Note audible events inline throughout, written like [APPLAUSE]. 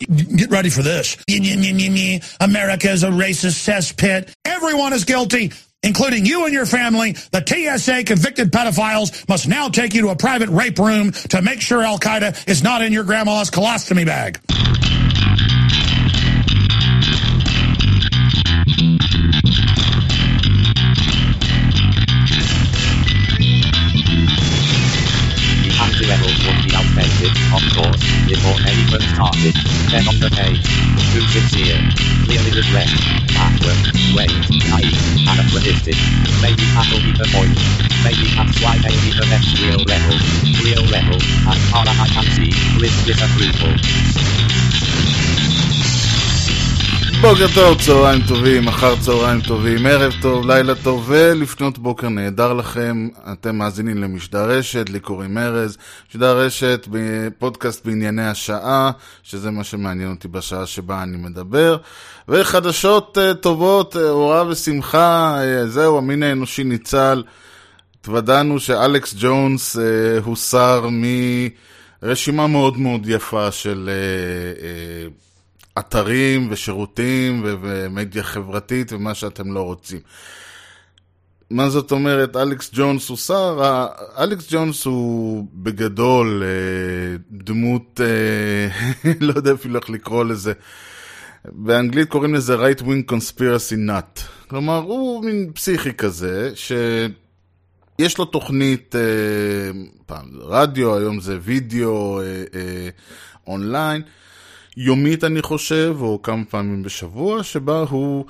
Get ready for this. America is a racist cesspit. Everyone is guilty, including you and your family. The TSA convicted pedophiles must now take you to a private rape room to make sure Al Qaeda is not in your grandma's colostomy bag. of course, before anyone started. Then on the page, too sincere, clearly regret, backward, wait, naive, anachronistic. Maybe that'll be the point. Maybe that's why they the next real level. Real level, as far as I can see, with disapproval. בוקר טוב, צהריים טובים, אחר צהריים טובים, ערב טוב, לילה טוב ולפנות בוקר נהדר לכם. אתם מאזינים למשדר רשת, לי קוראים ארז. משדר רשת, פודקאסט בענייני השעה, שזה מה שמעניין אותי בשעה שבה אני מדבר. וחדשות uh, טובות, אורה uh, ושמחה, uh, זהו, המין האנושי ניצל. התוודענו שאלכס ג'ונס הוסר מרשימה מאוד מאוד יפה של... אתרים ושירותים ו- ומדיה חברתית ומה שאתם לא רוצים. מה זאת אומרת, אלכס ג'ונס הוא שר? אלכס ג'ונס הוא בגדול אה, דמות, אה, [LAUGHS] לא יודע אפילו איך לקרוא לזה. באנגלית קוראים לזה right wing conspiracy nut. כלומר, הוא מין פסיכי כזה, שיש לו תוכנית, אה, פעם רדיו, היום זה וידאו אונליין. יומית אני חושב, או כמה פעמים בשבוע, שבה הוא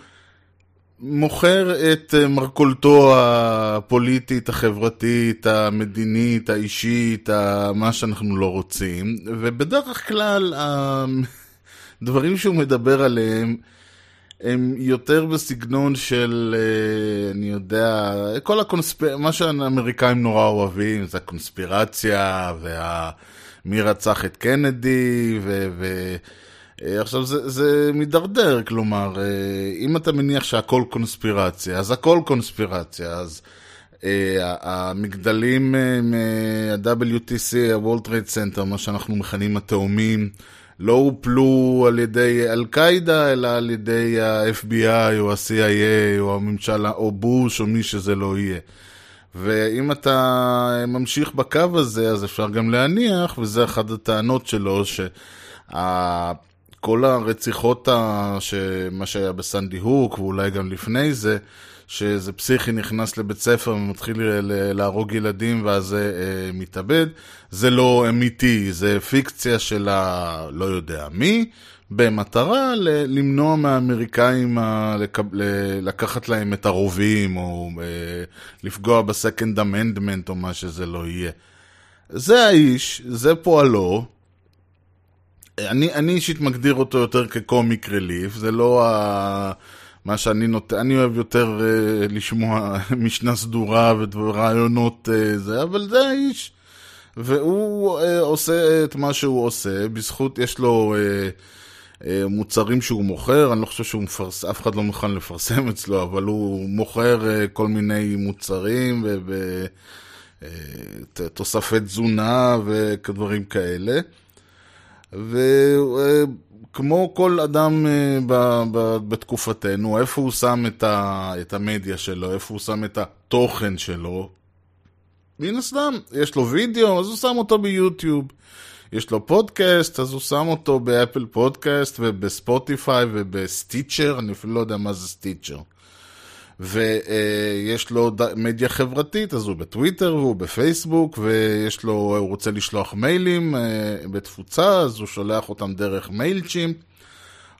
מוכר את מרכולתו הפוליטית, החברתית, המדינית, האישית, מה שאנחנו לא רוצים, ובדרך כלל הדברים שהוא מדבר עליהם הם יותר בסגנון של, אני יודע, כל הקונספיר... מה שהאמריקאים נורא אוהבים, זה הקונספירציה וה... מי רצח את קנדי, ו... ו... עכשיו זה, זה מידרדר, כלומר, אם אתה מניח שהכל קונספירציה, אז הכל קונספירציה, אז uh, המגדלים מה-WTC, ה-World Trade Center, מה שאנחנו מכנים התאומים, לא הופלו על ידי אל-קאידה, אלא על ידי ה-FBI או ה-CIA או הממשל, או בוש או מי שזה לא יהיה. ואם אתה ממשיך בקו הזה, אז אפשר גם להניח, וזה אחת הטענות שלו, שכל הרציחות, מה שהיה בסנדי הוק, ואולי גם לפני זה, שאיזה פסיכי נכנס לבית ספר ומתחיל להרוג ילדים ואז אה, מתאבד, זה לא אמיתי, זה פיקציה של ה... לא יודע מי, במטרה ל- למנוע מהאמריקאים ה- לק- ל- לקחת להם את הרובים, או uh, לפגוע בסקנד אמנדמנט, או מה שזה לא יהיה. זה האיש, זה פועלו. אני, אני אישית מגדיר אותו יותר כקומיק רליף, זה לא ה... מה שאני נוטה, אני אוהב יותר uh, לשמוע [LAUGHS] משנה סדורה ורעיונות uh, זה, אבל זה האיש. והוא uh, עושה את מה שהוא עושה, בזכות יש לו... Uh, מוצרים שהוא מוכר, אני לא חושב שהוא מפרס... אף אחד לא מוכן לפרסם [LAUGHS] אצלו, אבל הוא מוכר כל מיני מוצרים ותוספי תזונה ודברים כאלה. וכמו כל אדם בתקופתנו, איפה הוא שם את המדיה שלו, איפה הוא שם את התוכן שלו, מן הסתם, יש לו וידאו, אז הוא שם אותו ביוטיוב. יש לו פודקאסט, אז הוא שם אותו ב Apple Podcast ובספוטיפיי וב Stitcher, אני אפילו לא יודע מה זה Stitcher. ויש לו מדיה חברתית, אז הוא בטוויטר והוא בפייסבוק, ויש לו, הוא רוצה לשלוח מיילים בתפוצה, אז הוא שולח אותם דרך MailChimp.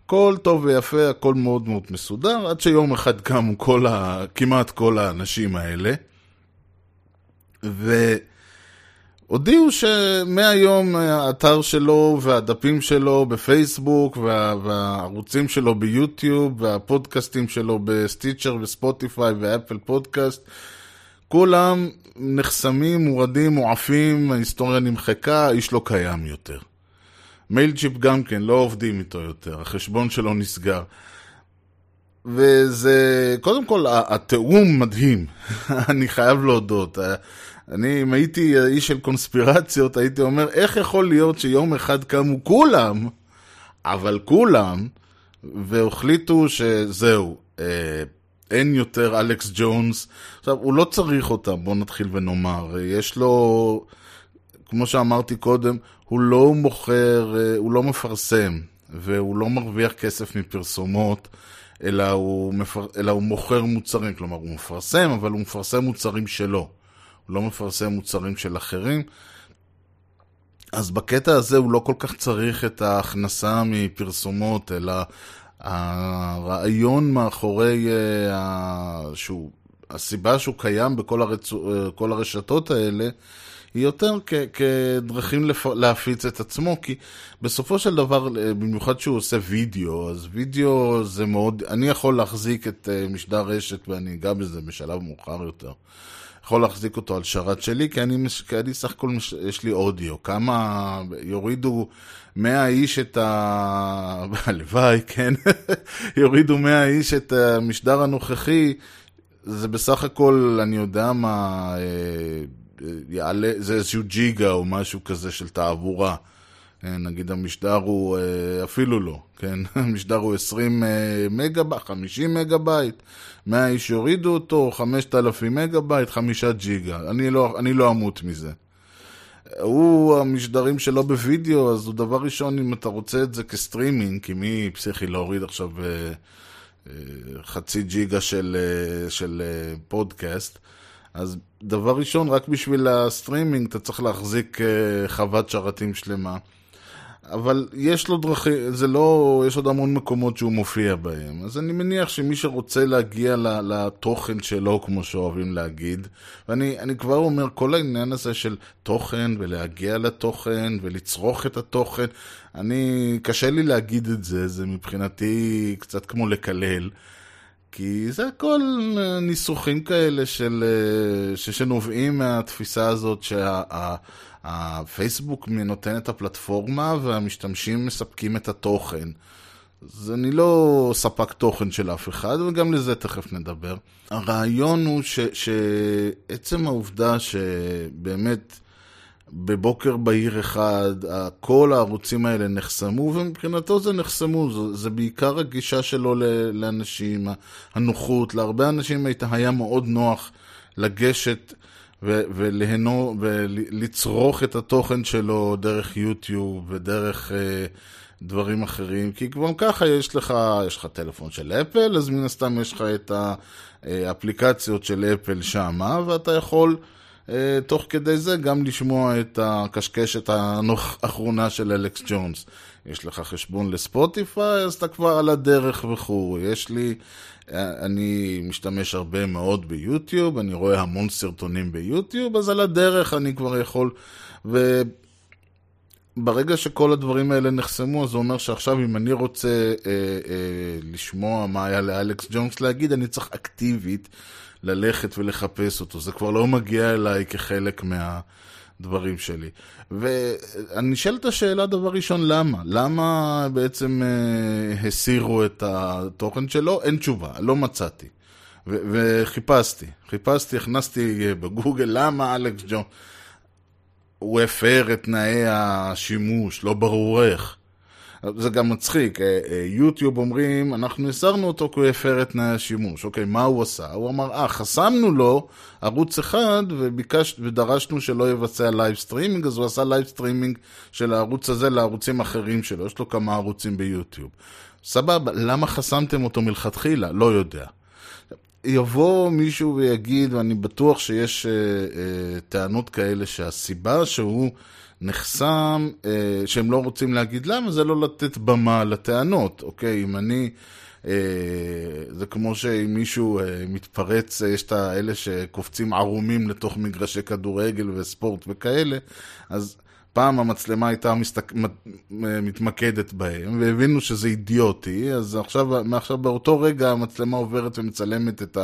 הכל טוב ויפה, הכל מאוד מאוד מסודר, עד שיום אחד קמו כל ה... כמעט כל האנשים האלה. ו... הודיעו שמהיום האתר שלו והדפים שלו בפייסבוק וה, והערוצים שלו ביוטיוב והפודקאסטים שלו ב Stitcher וספוטיפיי ו Apple Podcast כולם נחסמים, מורדים, מועפים, ההיסטוריה נמחקה, האיש לא קיים יותר. מייל צ'יפ גם כן, לא עובדים איתו יותר, החשבון שלו נסגר. וזה, קודם כל, התיאום מדהים, [LAUGHS] אני חייב להודות. אני, אם הייתי איש של קונספירציות, הייתי אומר, איך יכול להיות שיום אחד קמו כולם אבל כולם, והחליטו שזהו, אה, אין יותר אלכס ג'ונס. עכשיו, הוא לא צריך אותם, בואו נתחיל ונאמר. יש לו, כמו שאמרתי קודם, הוא לא מוכר, אה, הוא לא מפרסם, והוא לא מרוויח כסף מפרסומות. אלא הוא, מפר... אלא הוא מוכר מוצרים, כלומר הוא מפרסם, אבל הוא מפרסם מוצרים שלו. הוא לא מפרסם מוצרים של אחרים. אז בקטע הזה הוא לא כל כך צריך את ההכנסה מפרסומות, אלא הרעיון מאחורי, uh, שהוא, הסיבה שהוא קיים בכל הרצ... uh, הרשתות האלה, היא יותר כ- כדרכים לפ... להפיץ את עצמו, כי בסופו של דבר, אה, במיוחד שהוא עושה וידאו, אז וידאו זה מאוד, אני יכול להחזיק את uh, משדר רשת, ואני אגע בזה בשלב מאוחר יותר. יכול להחזיק אותו על שרת שלי, כי אני, כי אני סך הכל, יש לי אודיו. כמה, יורידו 100 איש את ה... [LAUGHS] הלוואי, כן? [LAUGHS] יורידו 100 איש את המשדר הנוכחי, זה בסך הכל, אני יודע מה, אה, יעלה, זה איזשהו ג'יגה או משהו כזה של תעבורה. כן, נגיד המשדר הוא אה, אפילו לא, כן? [LAUGHS] המשדר הוא 20 מגה בייט, 50 מגה בייט, 100 איש יורידו אותו, 5,000 מגה בייט, 5 ג'יגה. אני לא, אני לא אמות מזה. הוא, המשדרים שלו בווידאו, אז הוא דבר ראשון, אם אתה רוצה את זה כסטרימינג, כי מי פסיכי להוריד עכשיו אה, אה, חצי ג'יגה של, של פודקאסט, אז דבר ראשון, רק בשביל הסטרימינג אתה צריך להחזיק חוות שרתים שלמה. אבל יש לו דרכים, זה לא, יש עוד המון מקומות שהוא מופיע בהם. אז אני מניח שמי שרוצה להגיע לתוכן שלו, כמו שאוהבים להגיד, ואני כבר אומר, כל העניין הזה של תוכן ולהגיע לתוכן ולצרוך את התוכן, אני, קשה לי להגיד את זה, זה מבחינתי קצת כמו לקלל. כי זה הכל ניסוחים כאלה של, שנובעים מהתפיסה הזאת שה... הפייסבוק נותן את הפלטפורמה והמשתמשים מספקים את התוכן. אז אני לא ספק תוכן של אף אחד, וגם לזה תכף נדבר. הרעיון הוא ש, שעצם העובדה שבאמת בבוקר בהיר אחד, כל הערוצים האלה נחסמו, ומבחינתו זה נחסמו, זה, זה בעיקר הגישה שלו לאנשים, הנוחות, להרבה אנשים היה מאוד נוח לגשת וליהנו, ולצרוך את התוכן שלו דרך יוטיוב ודרך uh, דברים אחרים, כי כבר ככה יש לך, יש לך טלפון של אפל, אז מן הסתם יש לך את האפליקציות של אפל שמה, ואתה יכול תוך כדי זה גם לשמוע את הקשקשת האחרונה של אלכס ג'ונס. יש לך חשבון לספוטיפיי, אז אתה כבר על הדרך וכו'. יש לי אני משתמש הרבה מאוד ביוטיוב, אני רואה המון סרטונים ביוטיוב, אז על הדרך אני כבר יכול... וברגע שכל הדברים האלה נחסמו, אז זה אומר שעכשיו אם אני רוצה אה, אה, לשמוע מה היה לאלכס ג'ונס להגיד, אני צריך אקטיבית ללכת ולחפש אותו. זה כבר לא מגיע אליי כחלק מה... דברים שלי. ואני נשאל את השאלה דבר ראשון, למה? למה בעצם אה, הסירו את התוכן שלו? אין תשובה, לא מצאתי. ו- וחיפשתי, חיפשתי, הכנסתי בגוגל, למה אלכס ג'ון... הוא הפר את תנאי השימוש, לא ברור איך. זה גם מצחיק, אה, אה, יוטיוב אומרים, אנחנו הסרנו אותו כי הוא הפר את תנאי השימוש. אוקיי, מה הוא עשה? הוא אמר, אה, חסמנו לו ערוץ אחד וביקש, ודרשנו שלא יבצע live streaming, אז הוא עשה live streaming של הערוץ הזה לערוצים אחרים שלו, יש לו כמה ערוצים ביוטיוב. סבבה, למה חסמתם אותו מלכתחילה? לא יודע. יבוא מישהו ויגיד, ואני בטוח שיש אה, אה, טענות כאלה, שהסיבה שהוא... נחסם, אה, שהם לא רוצים להגיד למה, זה לא לתת במה לטענות, אוקיי? אם אני... אה, זה כמו שאם מישהו אה, מתפרץ, אה, יש את האלה שקופצים ערומים לתוך מגרשי כדורגל וספורט וכאלה, אז פעם המצלמה הייתה מסתק... מתמקדת בהם, והבינו שזה אידיוטי, אז עכשיו, מעכשיו באותו רגע המצלמה עוברת ומצלמת את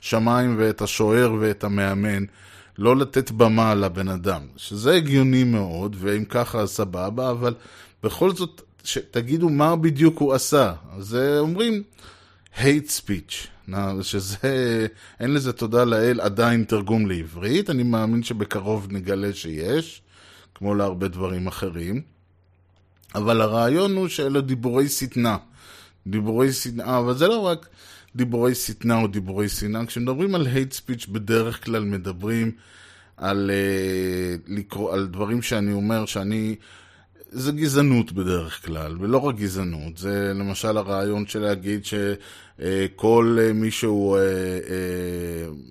השמיים ואת השוער ואת המאמן. לא לתת במה לבן אדם, שזה הגיוני מאוד, ואם ככה סבבה, אבל בכל זאת, תגידו מה בדיוק הוא עשה. אז אומרים hate speech, שזה, אין לזה תודה לאל עדיין תרגום לעברית, אני מאמין שבקרוב נגלה שיש, כמו להרבה דברים אחרים. אבל הרעיון הוא שאלה דיבורי שטנה. דיבורי שנאה, אבל זה לא רק דיבורי שטנה או דיבורי שנאה. כשמדברים על hate speech, בדרך כלל מדברים על, uh, לקרוא, על דברים שאני אומר שאני... זה גזענות בדרך כלל, ולא רק גזענות, זה למשל הרעיון של להגיד שכל מי שהוא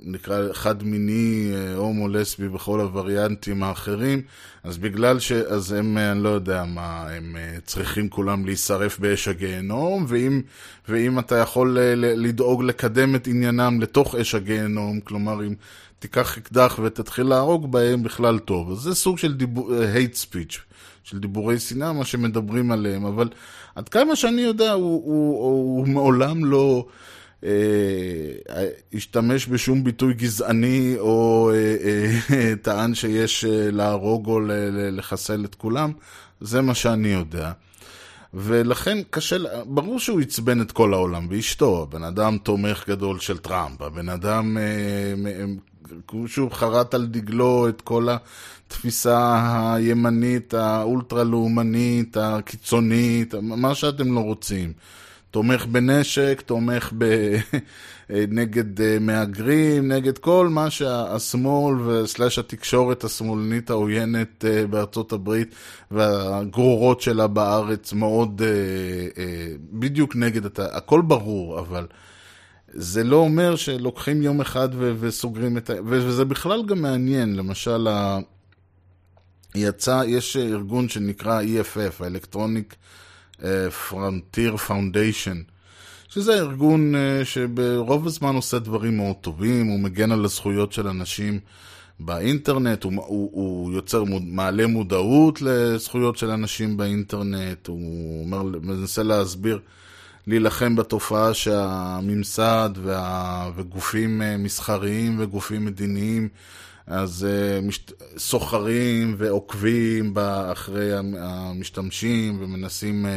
נקרא חד-מיני, הומו, לסבי וכל הווריאנטים האחרים, אז בגלל ש... אז הם, אני לא יודע מה, הם צריכים כולם להישרף באש הגיהנום, ואם, ואם אתה יכול לדאוג לקדם את עניינם לתוך אש הגיהנום, כלומר אם תיקח אקדח ותתחיל להרוג בהם, בכלל טוב. אז זה סוג של דיבור, hate speech. של דיבורי שנאה, מה שמדברים עליהם, אבל עד כמה שאני יודע, הוא, הוא, הוא, הוא מעולם לא אה, השתמש בשום ביטוי גזעני, או אה, אה, [LAUGHS] טען שיש אה, להרוג או לחסל את כולם, זה מה שאני יודע. ולכן קשה, ברור שהוא עצבן את כל העולם, ואשתו, הבן אדם תומך גדול של טראמפ, הבן אדם, שהוא חרט על דגלו את כל התפיסה הימנית, האולטרה-לאומנית, הקיצונית, מה שאתם לא רוצים. תומך בנשק, תומך ב... [LAUGHS] נגד מהגרים, נגד כל מה שהשמאל וסלאש התקשורת השמאלנית העוינת בארצות הברית והגרורות שלה בארץ מאוד בדיוק נגד, הכל ברור, אבל זה לא אומר שלוקחים יום אחד וסוגרים את ה... וזה בכלל גם מעניין, למשל יצא, יש ארגון שנקרא EFF, ה-Electronic Frontier Foundation, שזה ארגון שברוב הזמן עושה דברים מאוד טובים, הוא מגן על הזכויות של אנשים באינטרנט, הוא, הוא, הוא יוצר, מעלה מודעות לזכויות של אנשים באינטרנט, הוא אומר, מנסה להסביר, להילחם בתופעה שהממסד וה, וגופים מסחריים וגופים מדיניים אז uh, סוחרים ועוקבים אחרי המשתמשים ומנסים uh,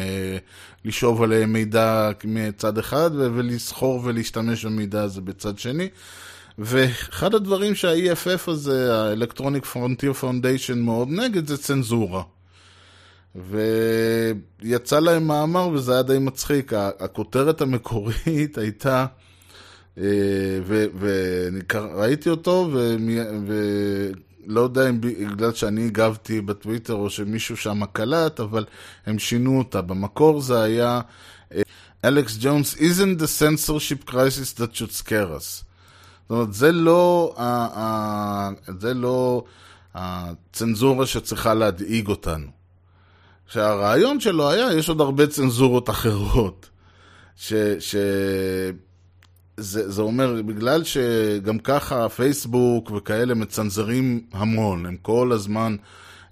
לשאוב עליהם מידע מצד אחד ולסחור ולהשתמש במידע הזה בצד שני. ואחד הדברים שה-EFF הזה, ה-Electronic Frontier Foundation מאוד נגד, זה צנזורה. ויצא להם מאמר וזה היה די מצחיק, הכותרת המקורית הייתה וראיתי אותו, ולא יודע אם בגלל שאני הגבתי בטוויטר או שמישהו שם קלט, אבל הם שינו אותה. במקור זה היה אלכס ג'ונס, isn't the censorship crisis that should scare us. זאת אומרת, זה לא, זה לא הצנזורה שצריכה להדאיג אותנו. שהרעיון שלו היה, יש עוד הרבה צנזורות אחרות. ש, זה, זה אומר, בגלל שגם ככה פייסבוק וכאלה מצנזרים המון, הם כל הזמן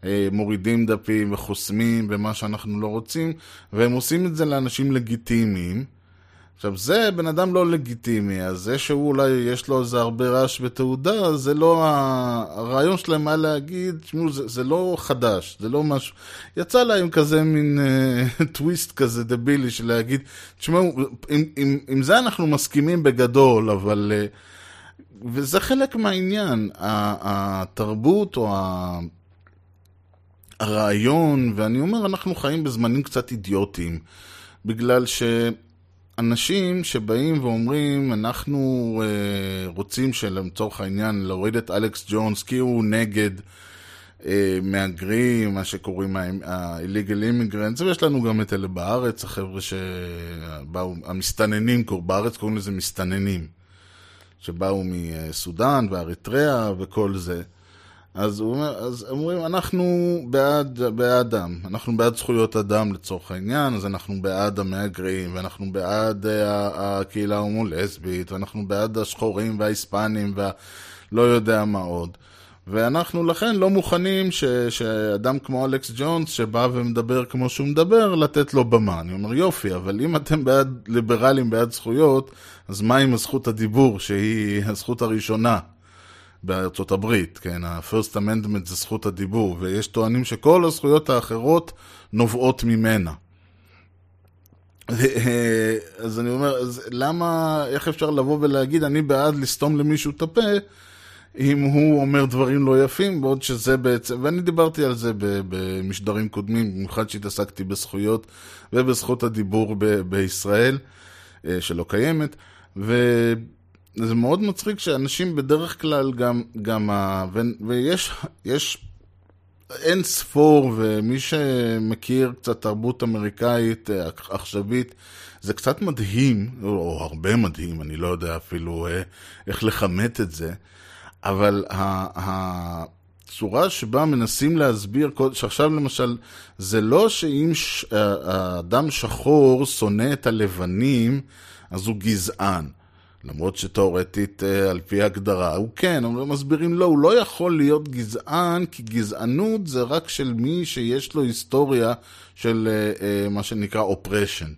אה, מורידים דפים וחוסמים ומה שאנחנו לא רוצים, והם עושים את זה לאנשים לגיטימיים. עכשיו, זה בן אדם לא לגיטימי, אז זה שהוא אולי יש לו איזה הרבה רעש ותעודה, זה לא הרעיון שלהם היה להגיד, תשמעו, זה, זה לא חדש, זה לא משהו... יצא להם כזה מין uh, [LAUGHS] טוויסט כזה דבילי של להגיד, תשמעו, עם, עם, עם זה אנחנו מסכימים בגדול, אבל... Uh, וזה חלק מהעניין, התרבות או ה... הרעיון, ואני אומר, אנחנו חיים בזמנים קצת אידיוטיים, בגלל ש... אנשים שבאים ואומרים, אנחנו uh, רוצים שלצורך העניין להוריד את אלכס ג'ונס כי הוא נגד uh, מהגרים, מה שקוראים ה-illegal immigrants, ויש לנו גם את אלה בארץ, החבר'ה שבאו, המסתננים, בארץ קוראים לזה מסתננים, שבאו מסודאן ואריתריאה וכל זה. אז, הוא אומר, אז אומרים, אנחנו בעד, בעדם, אנחנו בעד זכויות אדם לצורך העניין, אז אנחנו בעד המהגרים, ואנחנו בעד אה, הקהילה ההומו-לסבית, ואנחנו בעד השחורים וההיספנים, ולא יודע מה עוד. ואנחנו לכן לא מוכנים ש, שאדם כמו אלכס ג'ונס, שבא ומדבר כמו שהוא מדבר, לתת לו במה. אני אומר, יופי, אבל אם אתם בעד ליברלים, בעד זכויות, אז מה עם הזכות הדיבור, שהיא הזכות הראשונה? בארצות הברית, כן, ה-first amendment זה זכות הדיבור, ויש טוענים שכל הזכויות האחרות נובעות ממנה. [LAUGHS] אז אני אומר, אז למה, איך אפשר לבוא ולהגיד, אני בעד לסתום למישהו את הפה, אם הוא אומר דברים לא יפים, בעוד שזה בעצם, ואני דיברתי על זה במשדרים קודמים, במיוחד שהתעסקתי בזכויות ובזכות הדיבור ב- בישראל, אה, שלא קיימת, וזה מאוד מצחיק שאנשים בדרך כלל גם, גם ה... ו... ויש יש אין ספור, ומי שמכיר קצת תרבות אמריקאית אה, עכשווית, זה קצת מדהים, או הרבה מדהים, אני לא יודע אפילו אה, איך לכמת את זה, אבל הצורה שבה מנסים להסביר, שעכשיו למשל, זה לא שאם האדם שחור שונא את הלבנים, אז הוא גזען. למרות שתאורטית, אה, על פי הגדרה, הוא כן, אבל מסבירים לא, הוא לא יכול להיות גזען, כי גזענות זה רק של מי שיש לו היסטוריה של אה, אה, מה שנקרא אופרשן.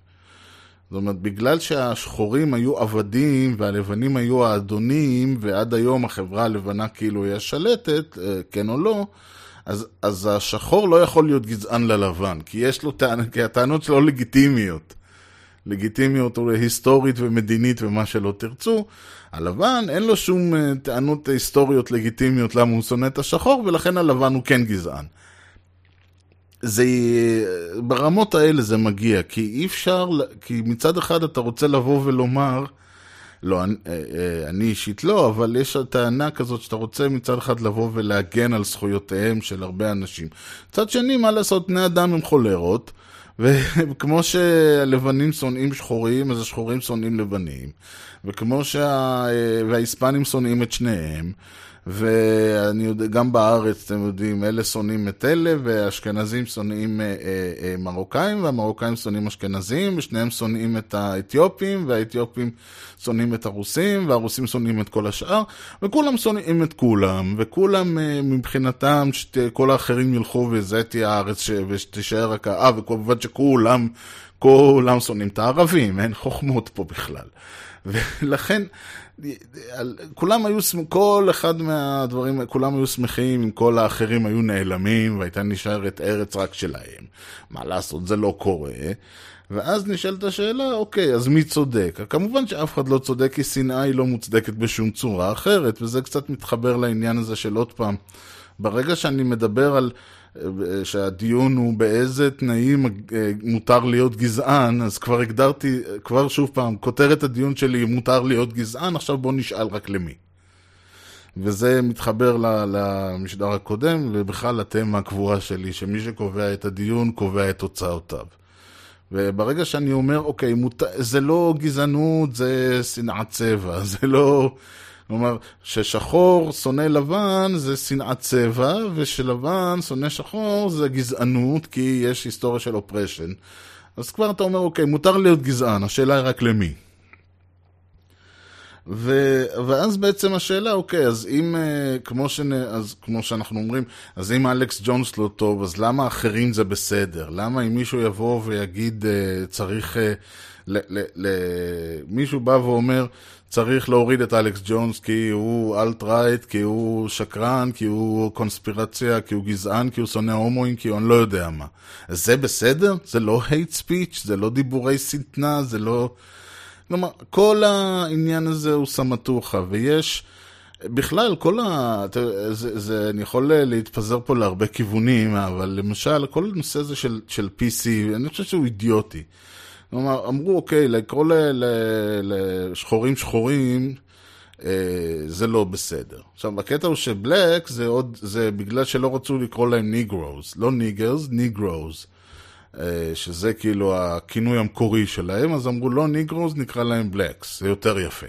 זאת אומרת, בגלל שהשחורים היו עבדים והלבנים היו האדונים, ועד היום החברה הלבנה כאילו היא השלטת, כן או לא, אז, אז השחור לא יכול להיות גזען ללבן, כי יש לו טענות, כי הטענות שלו לגיטימיות. לגיטימיות היסטורית ומדינית ומה שלא תרצו. הלבן אין לו שום אה, טענות היסטוריות לגיטימיות למה הוא שונא את השחור, ולכן הלבן הוא כן גזען. זה, ברמות האלה זה מגיע, כי אי אפשר, כי מצד אחד אתה רוצה לבוא ולומר, לא, אני, אה, אה, אני אישית לא, אבל יש טענה כזאת שאתה רוצה מצד אחד לבוא ולהגן על זכויותיהם של הרבה אנשים. מצד שני, מה לעשות, בני אדם הם חולרות, וכמו שהלבנים שונאים שחורים, אז השחורים שונאים לבנים. וכמו שה... וההיספנים שונאים את שניהם. ואני יודע, גם בארץ, אתם יודעים, אלה שונאים את אלה, והאשכנזים שונאים אה, אה, אה, מרוקאים, והמרוקאים שונאים אשכנזים, ושניהם שונאים את האתיופים, והאתיופים שונאים את הרוסים, והרוסים שונאים את כל השאר, וכולם שונאים את כולם, וכולם אה, מבחינתם, שכל האחרים ילכו וזה תהיה הארץ, ש... ושתישאר רק... אה, וכמובן שכולם, כולם שונאים את הערבים, אין חוכמות פה בכלל. [LAUGHS] ולכן, כולם היו, כל אחד מהדברים, כולם היו שמחים אם כל האחרים היו נעלמים והייתה נשארת ארץ רק שלהם. מה לעשות, זה לא קורה. ואז נשאלת השאלה, אוקיי, אז מי צודק? כמובן שאף אחד לא צודק, כי שנאה היא לא מוצדקת בשום צורה אחרת, וזה קצת מתחבר לעניין הזה של עוד פעם. ברגע שאני מדבר על שהדיון הוא באיזה תנאים אה, מותר להיות גזען, אז כבר הגדרתי, כבר שוב פעם, כותרת הדיון שלי היא מותר להיות גזען, עכשיו בוא נשאל רק למי. וזה מתחבר למשדר הקודם, ובכלל לתמה הקבועה שלי, שמי שקובע את הדיון קובע את תוצאותיו. וברגע שאני אומר, אוקיי, מות... זה לא גזענות, זה שנאת צבע, זה לא... כלומר, ששחור שונא לבן זה שנאת צבע, ושלבן שונא שחור זה גזענות, כי יש היסטוריה של אופרשן. אז כבר אתה אומר, אוקיי, מותר להיות גזען, השאלה היא רק למי. ו... ואז בעצם השאלה, אוקיי, אז אם, אה, כמו, שנ... אז, כמו שאנחנו אומרים, אז אם אלכס ג'ונס לא טוב, אז למה אחרים זה בסדר? למה אם מישהו יבוא ויגיד, אה, צריך... אה, ל... ל... ל... מישהו בא ואומר, צריך להוריד את אלכס ג'ונס כי הוא אלט-רייט, כי הוא שקרן, כי הוא קונספירציה, כי הוא גזען, כי הוא שונא הומואים, כי הוא אני לא יודע מה. זה בסדר? זה לא hate speech? זה לא דיבורי שטנה? זה לא... כלומר, כל העניין הזה הוא סמטוחה, ויש... בכלל, כל ה... זה, זה, אני יכול להתפזר פה להרבה כיוונים, אבל למשל, כל הנושא הזה של, של PC, אני חושב שהוא אידיוטי. כלומר, אמרו, אוקיי, לקרוא לשחורים שחורים, אה, זה לא בסדר. עכשיו, הקטע הוא ש black זה עוד, זה בגלל שלא רצו לקרוא להם negroes, לא niggers, negroes. אה, שזה כאילו הכינוי המקורי שלהם, אז אמרו לא negroes, נקרא להם blacks, זה יותר יפה.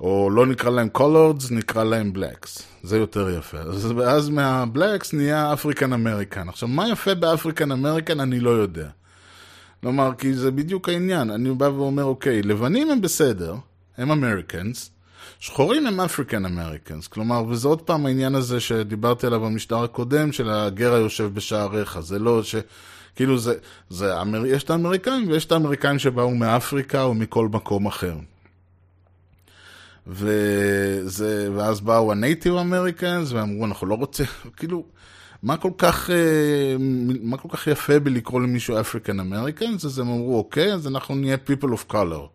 או לא נקרא להם coloreds, נקרא להם blacks, זה יותר יפה. אז, ואז מה blacks נהיה African American. עכשיו, מה יפה ב African American אני לא יודע. כלומר, כי זה בדיוק העניין. אני בא ואומר, אוקיי, לבנים הם בסדר, הם Americans, שחורים הם African Americans. כלומר, וזה עוד פעם העניין הזה שדיברתי עליו במשדר הקודם, של הגר היושב בשעריך. זה לא ש... כאילו זה, זה. יש את האמריקאים ויש את האמריקאים שבאו מאפריקה או מכל מקום אחר. וזה, ואז באו ה Native Americans ואמרו אנחנו לא רוצים, [LAUGHS] כאילו, מה כל כך, אה, מה כל כך יפה בלקרוא למישהו African American? אז הם אמרו, אוקיי, אז אנחנו נהיה people of color.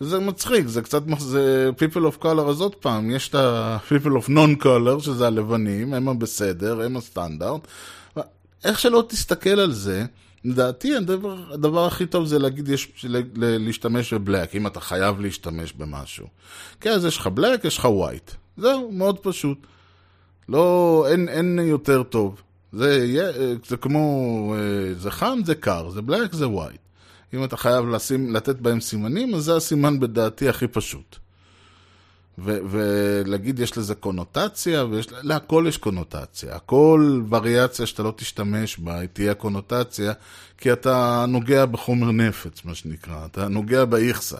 זה מצחיק, זה קצת, זה people of color, אז עוד פעם, יש את ה-people of non-color, שזה הלבנים, הם הבסדר, הם הסטנדרט. איך שלא תסתכל על זה, לדעתי הדבר, הדבר הכי טוב זה להגיד, יש, ל- להשתמש ב black, אם אתה חייב להשתמש במשהו. כי אז יש לך black, יש לך white. זהו, מאוד פשוט. לא, אין, אין יותר טוב. זה, יהיה- זה כמו, אה, זה חם, זה קר, זה בלק, זה ווייט. אם אתה חייב לשים, לתת בהם סימנים, אז זה הסימן בדעתי הכי פשוט. ו- ולהגיד יש לזה קונוטציה, ויש, להכל יש קונוטציה. הכל וריאציה שאתה לא תשתמש בה, היא תהיה קונוטציה, כי אתה נוגע בחומר נפץ, מה שנקרא, אתה נוגע באיכסה.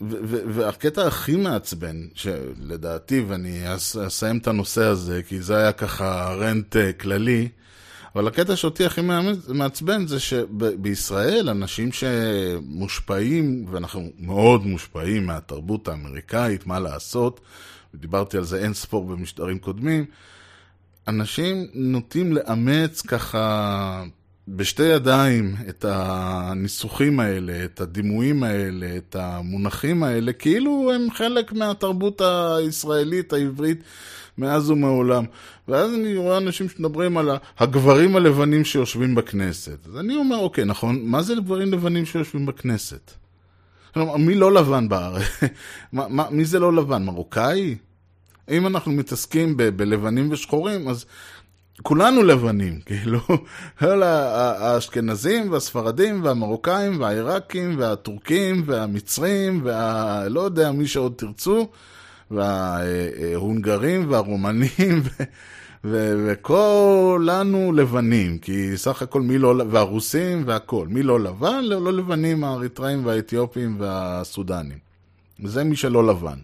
והקטע הכי מעצבן, שלדעתי, ואני אס- אסיים את הנושא הזה, כי זה היה ככה רנט אה, כללי, אבל הקטע שאותי הכי מעצבן זה שבישראל אנשים שמושפעים, ואנחנו מאוד מושפעים מהתרבות האמריקאית, מה לעשות, ודיברתי על זה אין ספור במשטרים קודמים, אנשים נוטים לאמץ ככה בשתי ידיים את הניסוחים האלה, את הדימויים האלה, את המונחים האלה, כאילו הם חלק מהתרבות הישראלית, העברית, מאז ומעולם. ואז אני רואה אנשים שמדברים על הגברים הלבנים שיושבים בכנסת. אז אני אומר, אוקיי, נכון, מה זה גברים לבנים שיושבים בכנסת? כלומר, מי לא לבן בארץ? [LAUGHS] מי זה לא לבן? מרוקאי? אם אנחנו מתעסקים ב- בלבנים ושחורים, אז כולנו לבנים, [LAUGHS] כאילו, כל האשכנזים והספרדים והמרוקאים והעיראקים והטורקים והמצרים והלא יודע מי שעוד תרצו, וההונגרים והרומנים [LAUGHS] וכולנו לבנים, כי סך הכל מי לא, והרוסים והכל, מי לא לבן? לא, לא לבנים, האריתראים והאתיופים והסודנים. זה מי שלא לבן.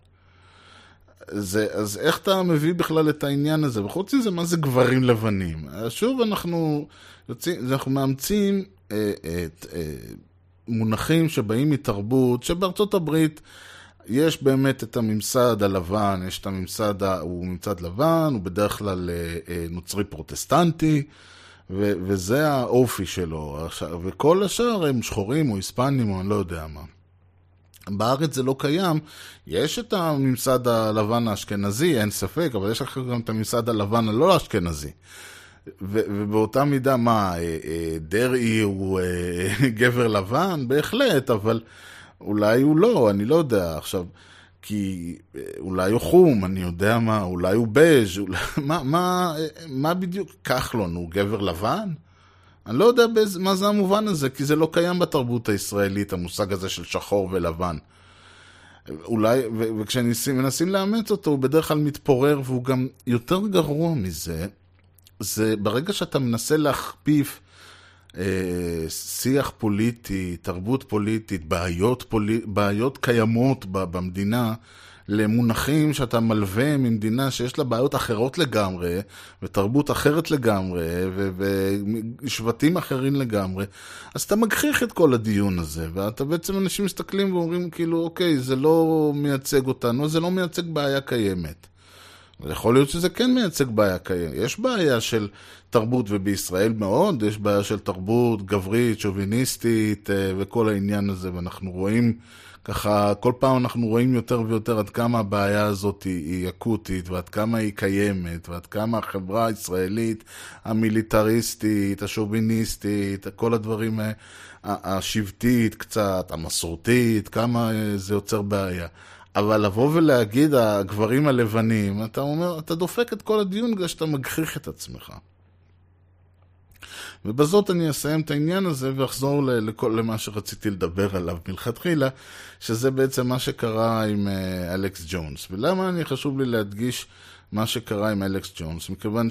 זה, אז איך אתה מביא בכלל את העניין הזה? וחוץ מזה, מה זה גברים לבנים? שוב, אנחנו, יוצאים, אנחנו מאמצים אה, את, אה, מונחים שבאים מתרבות, שבארצות הברית יש באמת את הממסד הלבן, יש את הממסד, ה- הוא ממסד לבן, הוא בדרך כלל אה, אה, נוצרי פרוטסטנטי, ו, וזה האופי שלו. וכל השאר הם שחורים או היספנים או אני לא יודע מה. בארץ זה לא קיים, יש את הממסד הלבן האשכנזי, אין ספק, אבל יש לך גם את הממסד הלבן הלא אשכנזי. ו- ובאותה מידה, מה, אה, אה, דרעי הוא אה, [LAUGHS] גבר לבן? בהחלט, אבל אולי הוא לא, אני לא יודע. עכשיו, כי אולי הוא חום, אני יודע מה, אולי הוא בז', אולי, [LAUGHS] מה, מה, מה בדיוק, כחלון, הוא גבר לבן? אני לא יודע באיזה, מה זה המובן הזה, כי זה לא קיים בתרבות הישראלית, המושג הזה של שחור ולבן. אולי, ו- וכשמנסים לאמץ אותו, הוא בדרך כלל מתפורר, והוא גם יותר גרוע מזה, זה ברגע שאתה מנסה להכפיף אה, שיח פוליטי, תרבות פוליטית, בעיות, פולי, בעיות קיימות ב- במדינה, למונחים שאתה מלווה ממדינה שיש לה בעיות אחרות לגמרי, ותרבות אחרת לגמרי, ושבטים אחרים לגמרי, אז אתה מגחיך את כל הדיון הזה, ואתה בעצם, אנשים מסתכלים ואומרים כאילו, אוקיי, זה לא מייצג אותנו, זה לא מייצג בעיה קיימת. יכול להיות שזה כן מייצג בעיה קיימת. יש בעיה של תרבות, ובישראל מאוד, יש בעיה של תרבות גברית, שוביניסטית, אה, וכל העניין הזה, ואנחנו רואים ככה, כל פעם אנחנו רואים יותר ויותר עד כמה הבעיה הזאת היא, היא אקוטית, ועד כמה היא קיימת, ועד כמה החברה הישראלית, המיליטריסטית, השוביניסטית, כל הדברים, ה- השבטית קצת, המסורתית, כמה אה, זה יוצר בעיה. אבל לבוא ולהגיד הגברים הלבנים, אתה אומר, אתה דופק את כל הדיון בגלל שאתה מגחיך את עצמך. ובזאת אני אסיים את העניין הזה ואחזור לכל, למה שרציתי לדבר עליו מלכתחילה, שזה בעצם מה שקרה עם uh, אלכס ג'ונס. ולמה אני חשוב לי להדגיש מה שקרה עם אלכס ג'ונס? מכיוון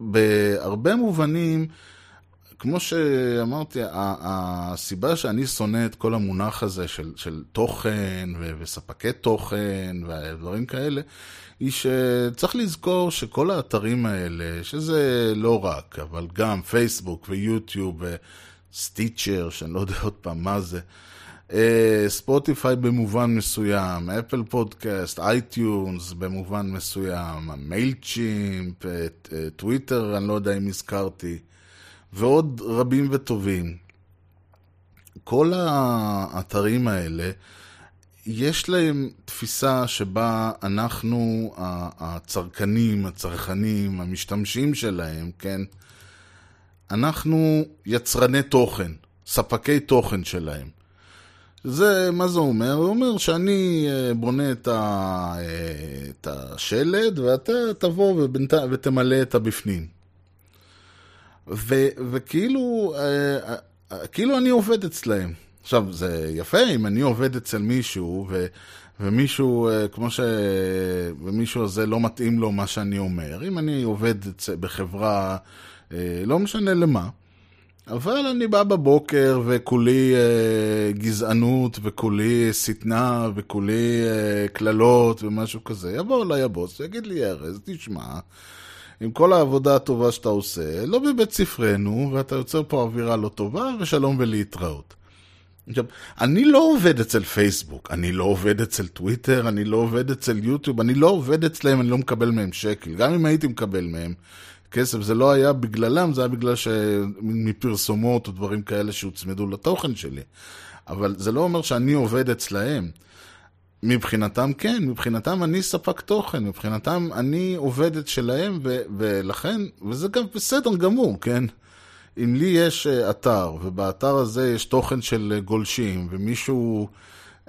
שבהרבה מובנים, כמו שאמרתי, הסיבה שאני שונא את כל המונח הזה של, של תוכן ו- וספקי תוכן ודברים כאלה, היא שצריך לזכור שכל האתרים האלה, שזה לא רק, אבל גם פייסבוק ויוטיוב ו Stitcher, שאני לא יודע עוד פעם מה זה, אה, ספוטיפיי במובן מסוים, Apple Podcast, iTunes במובן מסוים, MailChimp, אה, אה, טוויטר, אני לא יודע אם הזכרתי, ועוד רבים וטובים. כל האתרים האלה, יש להם תפיסה שבה אנחנו, הצרכנים, הצרכנים, המשתמשים שלהם, כן? אנחנו יצרני תוכן, ספקי תוכן שלהם. זה, מה זה אומר? הוא אומר שאני אה, בונה את, ה, אה, את השלד ואתה תבוא ובנת, ותמלא את הבפנים. ו, וכאילו, אה, כאילו אני עובד אצלהם. עכשיו, זה יפה אם אני עובד אצל מישהו, ו, ומישהו, כמו ש... ומישהו הזה לא מתאים לו מה שאני אומר. אם אני עובד בחברה, לא משנה למה. אבל אני בא בבוקר וכולי אה, גזענות וכולי שטנה וכולי אה, קללות ומשהו כזה. יבוא אליי הבוס ויגיד לי, ארז, תשמע, עם כל העבודה הטובה שאתה עושה, לא בבית ספרנו, ואתה יוצר פה אווירה לא טובה, ושלום ולהתראות. עכשיו, אני לא עובד אצל פייסבוק, אני לא עובד אצל טוויטר, אני לא עובד אצל יוטיוב, אני לא עובד אצלם, אני לא מקבל מהם שקל. גם אם הייתי מקבל מהם, כסף, זה לא היה בגללם, זה היה בגלל ש... מפרסומות או דברים כאלה שהוצמדו לתוכן שלי. אבל זה לא אומר שאני עובד אצלהם. מבחינתם כן, מבחינתם אני ספק תוכן, מבחינתם אני עובדת שלהם, ו- ולכן, וזה גם בסדר גמור, כן? אם לי יש אה, אתר, ובאתר הזה יש תוכן של גולשים, ומישהו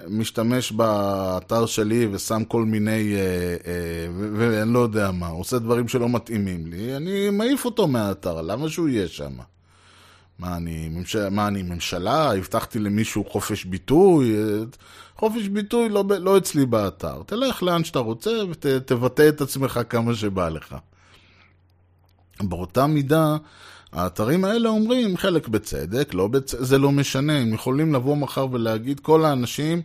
משתמש באתר שלי ושם כל מיני, אה, אה, ואני לא יודע מה, עושה דברים שלא מתאימים לי, אני מעיף אותו מהאתר, למה שהוא יהיה שם? מה אני, ממשלה, מה אני, ממשלה? הבטחתי למישהו חופש ביטוי? חופש ביטוי לא, לא אצלי באתר. תלך לאן שאתה רוצה ותבטא את עצמך כמה שבא לך. באותה מידה, האתרים האלה אומרים, חלק בצדק, לא בצ... זה לא משנה, הם יכולים לבוא מחר ולהגיד, כל האנשים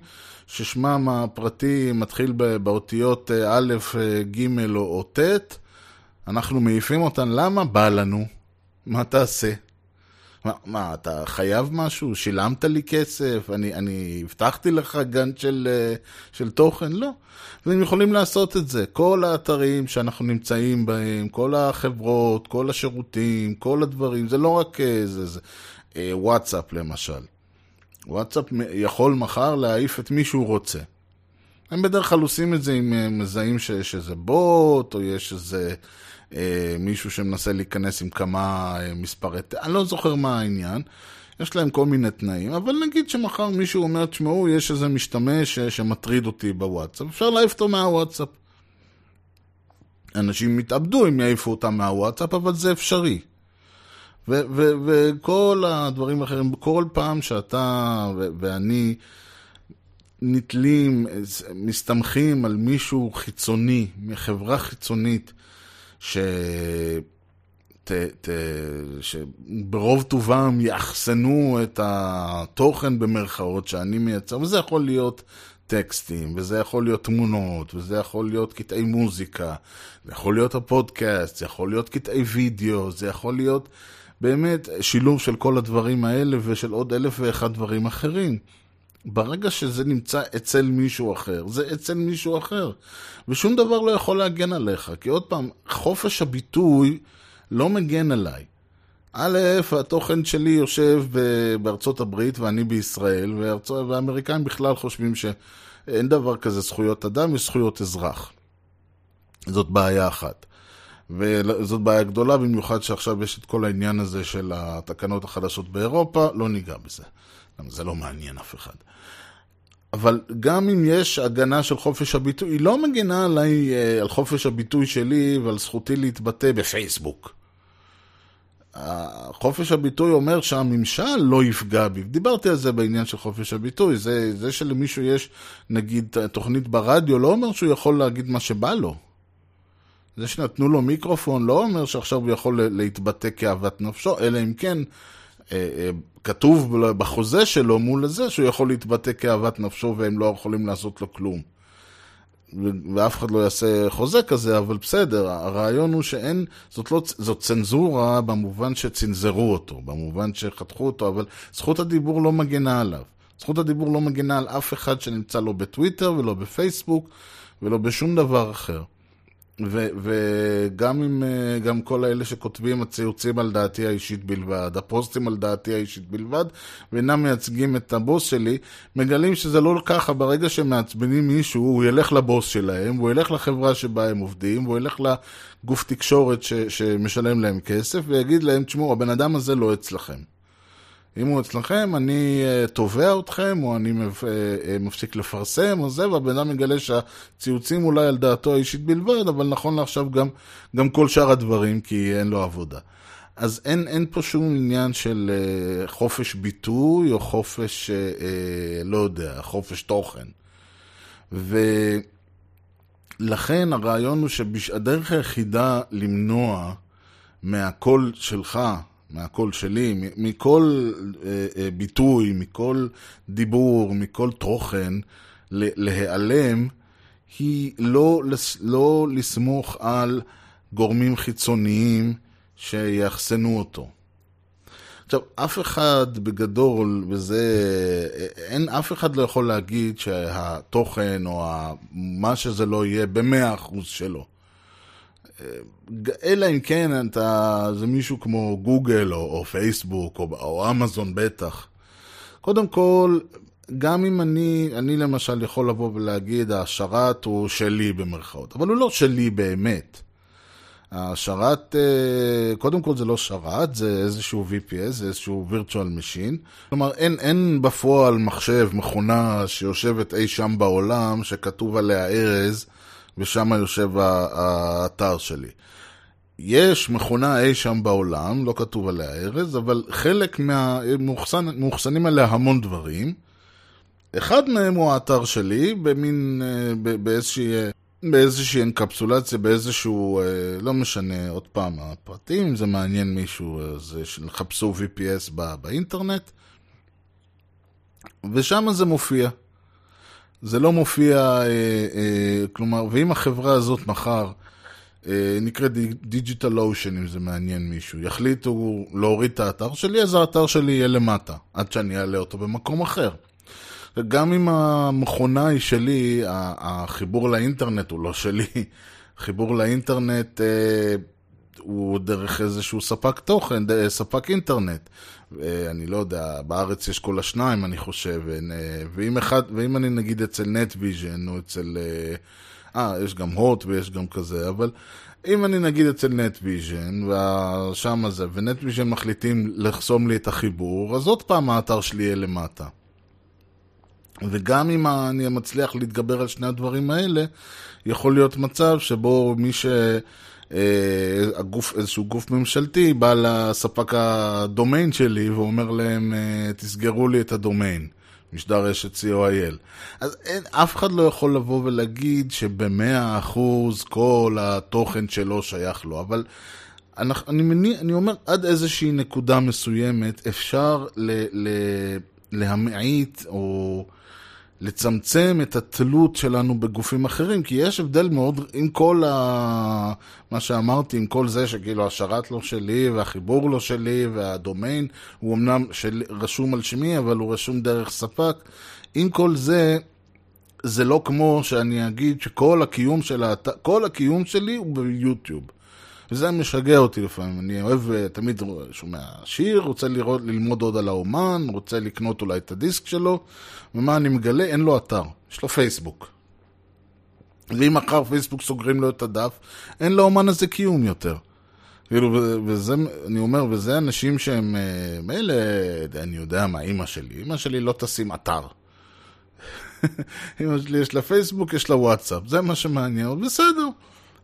ששמם הפרטי מתחיל באותיות אה, א', אה, ג' או ט', אנחנו מעיפים אותן, למה? בא לנו. מה תעשה? מה, מה, אתה חייב משהו? שילמת לי כסף? אני, אני הבטחתי לך גן של, אה, של תוכן? לא. והם יכולים לעשות את זה. כל האתרים שאנחנו נמצאים בהם, כל החברות, כל השירותים, כל הדברים, זה לא רק אה, זה, אה, וואטסאפ למשל. וואטסאפ יכול מחר להעיף את מי שהוא רוצה. הם בדרך כלל עושים את זה אם מזהים שיש איזה בוט, או יש איזה... אה, מישהו שמנסה להיכנס עם כמה אה, מספרי... אני לא זוכר מה העניין. יש להם כל מיני תנאים, אבל נגיד שמחר מישהו אומר, תשמעו, יש איזה משתמש שמטריד אותי בוואטסאפ, אפשר להעיף אותו מהוואטסאפ. אנשים יתאבדו אם יעיפו אותם מהוואטסאפ, אבל זה אפשרי. וכל הדברים האחרים, כל פעם שאתה ואני נתלים, מסתמכים על מישהו חיצוני, מחברה חיצונית, ש... ת, ת, שברוב טובם יאחסנו את התוכן במרכאות שאני מייצר, וזה יכול להיות טקסטים, וזה יכול להיות תמונות, וזה יכול להיות קטעי מוזיקה, זה יכול להיות הפודקאסט, זה יכול להיות קטעי וידאו, זה יכול להיות באמת שילוב של כל הדברים האלה ושל עוד אלף ואחד דברים אחרים. ברגע שזה נמצא אצל מישהו אחר, זה אצל מישהו אחר. ושום דבר לא יכול להגן עליך. כי עוד פעם, חופש הביטוי לא מגן עליי. א', התוכן שלי יושב בארצות הברית ואני בישראל, והאמריקאים בכלל חושבים שאין דבר כזה זכויות אדם, יש זכויות אזרח. זאת בעיה אחת. וזאת בעיה גדולה, במיוחד שעכשיו יש את כל העניין הזה של התקנות החדשות באירופה, לא ניגע בזה. זה לא מעניין אף אחד. אבל גם אם יש הגנה של חופש הביטוי, היא לא מגנה עליי, אה, על חופש הביטוי שלי ועל זכותי להתבטא בפייסבוק. חופש הביטוי אומר שהממשל לא יפגע בי. דיברתי על זה בעניין של חופש הביטוי. זה, זה שלמישהו יש, נגיד, תוכנית ברדיו, לא אומר שהוא יכול להגיד מה שבא לו. זה שנתנו לו מיקרופון לא אומר שעכשיו הוא יכול להתבטא כאוות נפשו, אלא אם כן אה, אה, כתוב בחוזה שלו מול זה שהוא יכול להתבטא כאוות נפשו והם לא יכולים לעשות לו כלום. ואף אחד לא יעשה חוזה כזה, אבל בסדר, הרעיון הוא שאין, זאת לא, זאת צנזורה במובן שצנזרו אותו, במובן שחתכו אותו, אבל זכות הדיבור לא מגנה עליו. זכות הדיבור לא מגנה על אף אחד שנמצא לא בטוויטר ולא בפייסבוק ולא בשום דבר אחר. וגם עם, אה, גם כל האלה שכותבים הציוצים על דעתי האישית בלבד, הפוסטים על דעתי האישית בלבד, ואינם מייצגים את הבוס שלי, מגלים שזה לא ככה, ברגע שמעצבנים מישהו, הוא ילך לבוס שלהם, הוא ילך לחברה שבה הם עובדים, והוא ילך לגוף תקשורת ש- שמשלם להם כסף, ויגיד להם, תשמעו, הבן אדם הזה לא אצלכם. אם הוא אצלכם, אני אה, תובע אתכם, או אני אה, אה, מפסיק לפרסם, או זה, והבן אדם מגלה שהציוצים אולי על דעתו האישית בלבד, אבל נכון לעכשיו גם, גם כל שאר הדברים, כי אין לו עבודה. אז אין, אין פה שום עניין של חופש ביטוי, או חופש, לא יודע, חופש תוכן. ולכן הרעיון הוא שהדרך היחידה למנוע מהקול שלך, מהקול שלי, מכל אה, אה, ביטוי, מכל דיבור, מכל תוכן, להיעלם, היא לא, לא לסמוך על גורמים חיצוניים שיאחסנו אותו. עכשיו, אף אחד בגדול, וזה, אין, אף אחד לא יכול להגיד שהתוכן או מה שזה לא יהיה במאה אחוז שלו. אלא אם כן אתה, זה מישהו כמו גוגל או, או פייסבוק או, או אמזון בטח. קודם כל, גם אם אני, אני למשל יכול לבוא ולהגיד השרת הוא שלי במרכאות, אבל הוא לא שלי באמת. השרת, אה, קודם כל זה לא שרת, זה איזשהו VPS, זה איזשהו virtual machine. כלומר, אין, אין בפועל מחשב, מכונה שיושבת אי שם בעולם, שכתוב עליה ארז, ושם יושב האתר שלי. יש מכונה אי שם בעולם, לא כתוב עליה ארז, אבל חלק מה... מאוחסן, מאוחסנים עליה המון דברים. אחד מהם הוא האתר שלי, במין, אה, באיזושהי, אה, באיזושהי אנקפסולציה, באיזשהו, אה, לא משנה, עוד פעם, הפרטים, אם זה מעניין מישהו, אז חפשו VPS בא- באינטרנט, ושם זה מופיע. זה לא מופיע, אה, אה, כלומר, ואם החברה הזאת מחר, אה, נקראת DigitalOcean, אם זה מעניין מישהו, יחליטו להוריד את האתר שלי, אז האתר שלי יהיה למטה, עד שאני אעלה אותו במקום אחר. וגם אם המכונה היא שלי, החיבור לאינטרנט הוא לא שלי. [LAUGHS] חיבור לאינטרנט אה, הוא דרך איזשהו ספק תוכן, ד- ספק אינטרנט. אה, אני לא יודע, בארץ יש כל השניים, אני חושב. אה, ואם, אחד, ואם אני נגיד אצל נטוויז'ן או אצל... אה, אה, יש גם הוט ויש גם כזה, אבל אם אני נגיד אצל נטוויז'ן, ושם זה, ונטוויז'ן מחליטים לחסום לי את החיבור, אז עוד פעם האתר שלי יהיה למטה. וגם אם אני מצליח להתגבר על שני הדברים האלה, יכול להיות מצב שבו מי ש... אה, הגוף, איזשהו גוף ממשלתי בא לספק הדומיין שלי ואומר להם, אה, תסגרו לי את הדומיין, משדר רשת co.il. אז אין, אף אחד לא יכול לבוא ולהגיד שבמאה אחוז כל התוכן שלו שייך לו, אבל אנחנו, אני, מניע, אני אומר, עד איזושהי נקודה מסוימת אפשר ל, ל, להמעיט או לצמצם את התלות שלנו בגופים אחרים, כי יש הבדל מאוד, עם כל ה... מה שאמרתי, עם כל זה שכאילו השרת לא שלי, והחיבור לא שלי, והדומיין הוא אמנם של... רשום על שמי, אבל הוא רשום דרך ספק, עם כל זה, זה לא כמו שאני אגיד שכל הקיום של האתר, כל הקיום שלי הוא ביוטיוב. וזה משגע אותי לפעמים, אני אוהב, אה, תמיד שומע שיר, רוצה לראות, ללמוד עוד על האומן, רוצה לקנות אולי את הדיסק שלו, ומה אני מגלה? אין לו אתר, יש לו פייסבוק. ואם מחר פייסבוק סוגרים לו את הדף, אין לאומן הזה קיום יותר. כאילו, וזה, אני אומר, וזה אנשים שהם, אה, מילא, אני יודע מה, אימא שלי, אימא שלי לא תשים אתר. [LAUGHS] אמא שלי יש לה פייסבוק, יש לה וואטסאפ, זה מה שמעניין, בסדר.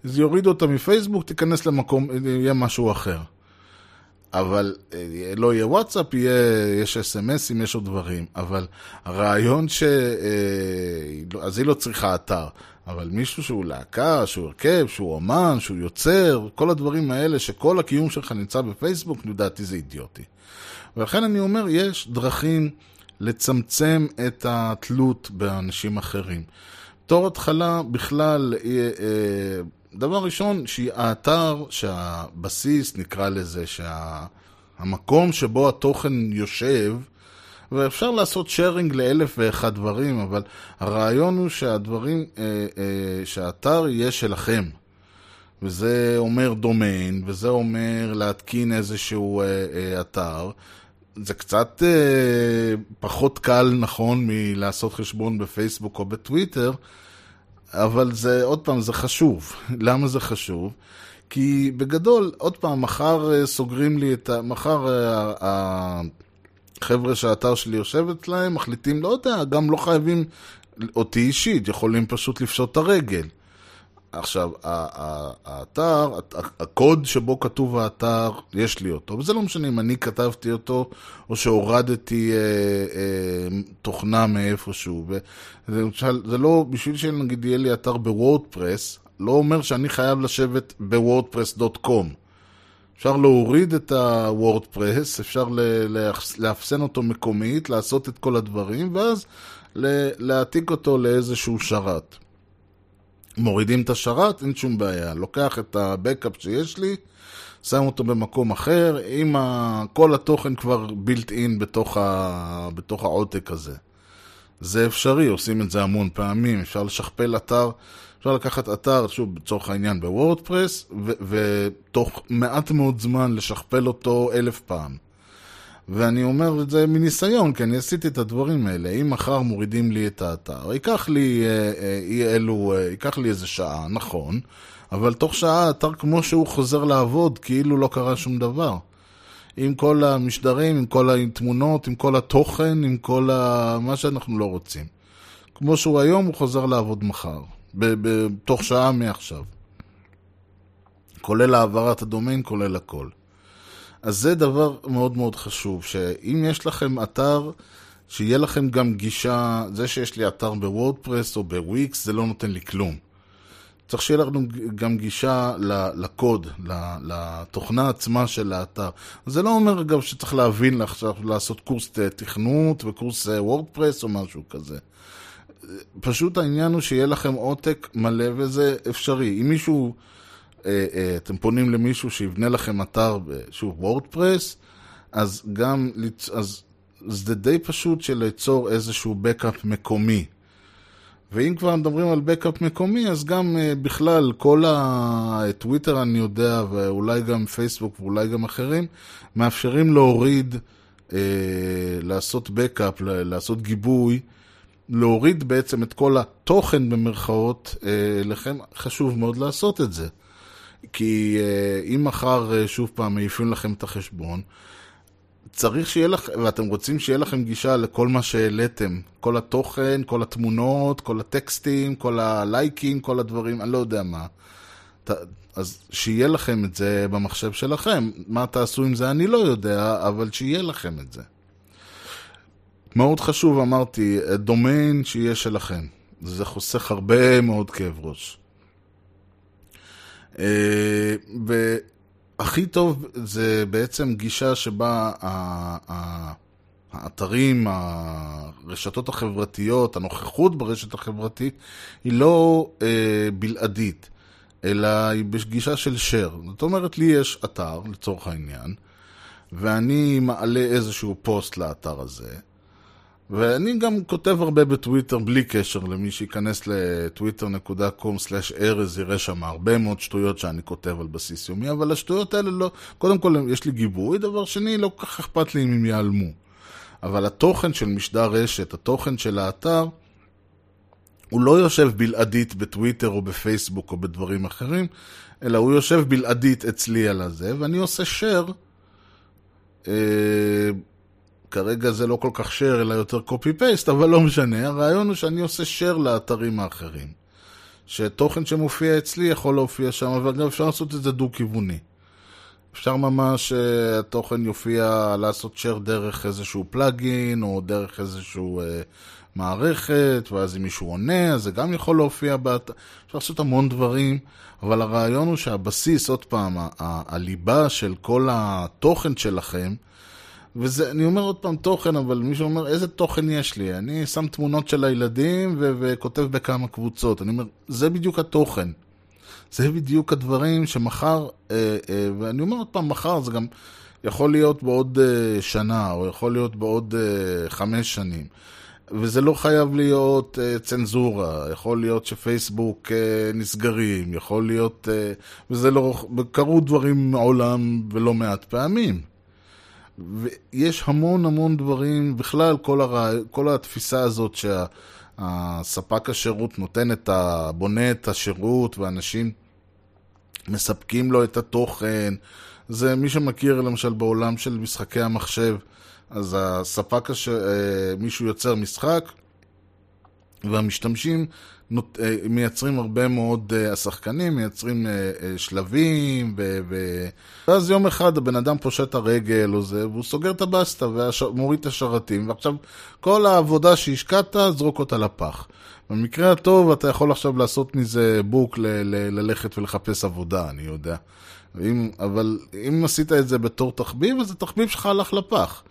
אז יורידו אותה מפייסבוק, תיכנס למקום, יהיה משהו אחר. אבל אה, לא יהיה וואטסאפ, יהיה, יש אס.אם.אסים, יש עוד דברים. אבל הרעיון ש... אה, אז היא לא צריכה אתר. אבל מישהו שהוא להקה, שהוא הרכב, שהוא אומן, שהוא יוצר, כל הדברים האלה שכל הקיום שלך נמצא בפייסבוק, לדעתי זה אידיוטי. ולכן אני אומר, יש דרכים לצמצם את התלות באנשים אחרים. בתור התחלה, בכלל, אה, דבר ראשון, שהאתר, שהבסיס, נקרא לזה, שהמקום שבו התוכן יושב, ואפשר לעשות שיירינג לאלף ואחד דברים, אבל הרעיון הוא שהדברים, אה, אה, שהאתר יהיה שלכם. וזה אומר דומיין, וזה אומר להתקין איזשהו אה, אה, אתר. זה קצת אה, פחות קל, נכון, מלעשות חשבון בפייסבוק או בטוויטר, אבל זה, עוד פעם, זה חשוב. [LAUGHS] למה זה חשוב? כי בגדול, עוד פעם, מחר אה, סוגרים לי את ה... מחר אה, החבר'ה שהאתר שלי יושב אצלהם, מחליטים, לא יודע, גם לא חייבים אותי אישית, יכולים פשוט לפשוט את הרגל. עכשיו, האתר, הקוד שבו כתוב האתר, יש לי אותו, וזה לא משנה אם אני כתבתי אותו, או שהורדתי אה, אה, תוכנה מאיפשהו. ולמשל, זה לא, בשביל שנגיד יהיה לי אתר בוורדפרס, לא אומר שאני חייב לשבת בוורדפרס.קום. אפשר להוריד את הוורדפרס, אפשר לאפסן אותו מקומית, לעשות את כל הדברים, ואז להעתיק אותו לאיזשהו שרת. מורידים את השרת, אין שום בעיה. לוקח את הבקאפ שיש לי, שם אותו במקום אחר, עם ה... כל התוכן כבר בילט אין בתוך, ה... בתוך העותק הזה. זה אפשרי, עושים את זה המון פעמים, אפשר לשכפל אתר, אפשר לקחת אתר, שוב, לצורך העניין בוורדפרס, ותוך מעט מאוד זמן לשכפל אותו אלף פעם. ואני אומר את זה מניסיון, כי אני עשיתי את הדברים האלה. אם מחר מורידים לי את האתר, ייקח לי אה, אה, אלו, אה, ייקח לי איזה שעה, נכון, אבל תוך שעה האתר כמו שהוא חוזר לעבוד, כאילו לא קרה שום דבר. עם כל המשדרים, עם כל התמונות, עם כל התוכן, עם כל ה... מה שאנחנו לא רוצים. כמו שהוא היום, הוא חוזר לעבוד מחר, בתוך שעה מעכשיו. כולל העברת הדומיין, כולל הכל. אז זה דבר מאוד מאוד חשוב, שאם יש לכם אתר, שיהיה לכם גם גישה, זה שיש לי אתר בוורדפרס או בוויקס, זה לא נותן לי כלום. צריך שיהיה לנו גם גישה לקוד, לתוכנה עצמה של האתר. זה לא אומר אגב שצריך להבין עכשיו לעשות קורס תכנות וקורס WordPress או משהו כזה. פשוט העניין הוא שיהיה לכם עותק מלא וזה אפשרי. אם מישהו... אה, אה, אתם פונים למישהו שיבנה לכם אתר, שוב, WordPress, אז גם, אז זה די פשוט של ליצור איזשהו backup מקומי. ואם כבר מדברים על backup מקומי, אז גם אה, בכלל, כל הטוויטר אני יודע, ואולי גם פייסבוק ואולי גם אחרים, מאפשרים להוריד, uh, לעשות בקאפ, לעשות גיבוי, להוריד בעצם את כל התוכן במרכאות, uh, לכם חשוב מאוד לעשות את זה. כי uh, אם מחר uh, שוב פעם מעיפים לכם את החשבון, צריך שיהיה לכם, ואתם רוצים שיהיה לכם גישה לכל מה שהעליתם, כל התוכן, כל התמונות, כל הטקסטים, כל הלייקים, כל הדברים, אני לא יודע מה. ת, אז שיהיה לכם את זה במחשב שלכם. מה תעשו עם זה אני לא יודע, אבל שיהיה לכם את זה. מאוד חשוב, אמרתי, דומיין שיהיה שלכם. זה חוסך הרבה מאוד כאב ראש. אה, והכי טוב זה בעצם גישה שבה האתרים, הרשתות החברתיות, הנוכחות ברשת החברתית, היא לא אה, בלעדית, אלא היא בגישה של share. זאת אומרת, לי יש אתר, לצורך העניין, ואני מעלה איזשהו פוסט לאתר הזה, ואני גם כותב הרבה בטוויטר בלי קשר למי שייכנס לטוויטר.com/ארז יראה שם הרבה מאוד שטויות שאני כותב על בסיס יומי, אבל השטויות האלה לא, קודם כל יש לי גיבוי, דבר שני, לא כל כך אכפת לי אם הם ייעלמו. אבל התוכן של משדר רשת, התוכן של האתר, הוא לא יושב בלעדית בטוויטר או בפייסבוק או בדברים אחרים, אלא הוא יושב בלעדית אצלי על הזה, ואני עושה share אה, כרגע זה לא כל כך share, אלא יותר copy-paste, אבל לא משנה. הרעיון הוא שאני עושה share לאתרים האחרים. שתוכן שמופיע אצלי יכול להופיע שם, אבל גם אפשר לעשות את זה דו-כיווני. אפשר ממש שהתוכן יופיע, לעשות share דרך איזשהו פלאגין, או דרך איזשהו אה, מערכת, ואז אם מישהו עונה, אז זה גם יכול להופיע באתר. אפשר לעשות המון דברים, אבל הרעיון הוא שהבסיס, עוד פעם, הליבה של כל התוכן שלכם, וזה, אני אומר עוד פעם תוכן, אבל מישהו אומר, איזה תוכן יש לי? אני שם תמונות של הילדים ו- וכותב בכמה קבוצות. אני אומר, זה בדיוק התוכן. זה בדיוק הדברים שמחר, אה, אה, ואני אומר עוד פעם, מחר זה גם יכול להיות בעוד אה, שנה, או יכול להיות בעוד אה, חמש שנים. וזה לא חייב להיות uh, צנזורה, יכול להיות שפייסבוק uh, נסגרים, יכול להיות, uh, וזה לא, קרו דברים מעולם ולא מעט פעמים. ויש המון המון דברים, בכלל כל, הרע, כל התפיסה הזאת שהספק השירות נותן את ה... בונה את השירות ואנשים מספקים לו את התוכן. זה מי שמכיר למשל בעולם של משחקי המחשב, אז הספק, הש... אה, מישהו יוצר משחק, והמשתמשים נות... אה, מייצרים הרבה מאוד, אה, השחקנים מייצרים שלבים, ו... ו... ואז יום אחד הבן אדם פושט הרגל או זה, והוא סוגר את הבסטה ומוריד את השרתים, ועכשיו כל העבודה שהשקעת, זרוק אותה לפח. במקרה הטוב אתה יכול עכשיו לעשות מזה בוק ל... ל... ללכת ולחפש עבודה, אני יודע. אם, אבל אם עשית את זה בתור תחביב, אז התחביב שלך הלך לפח.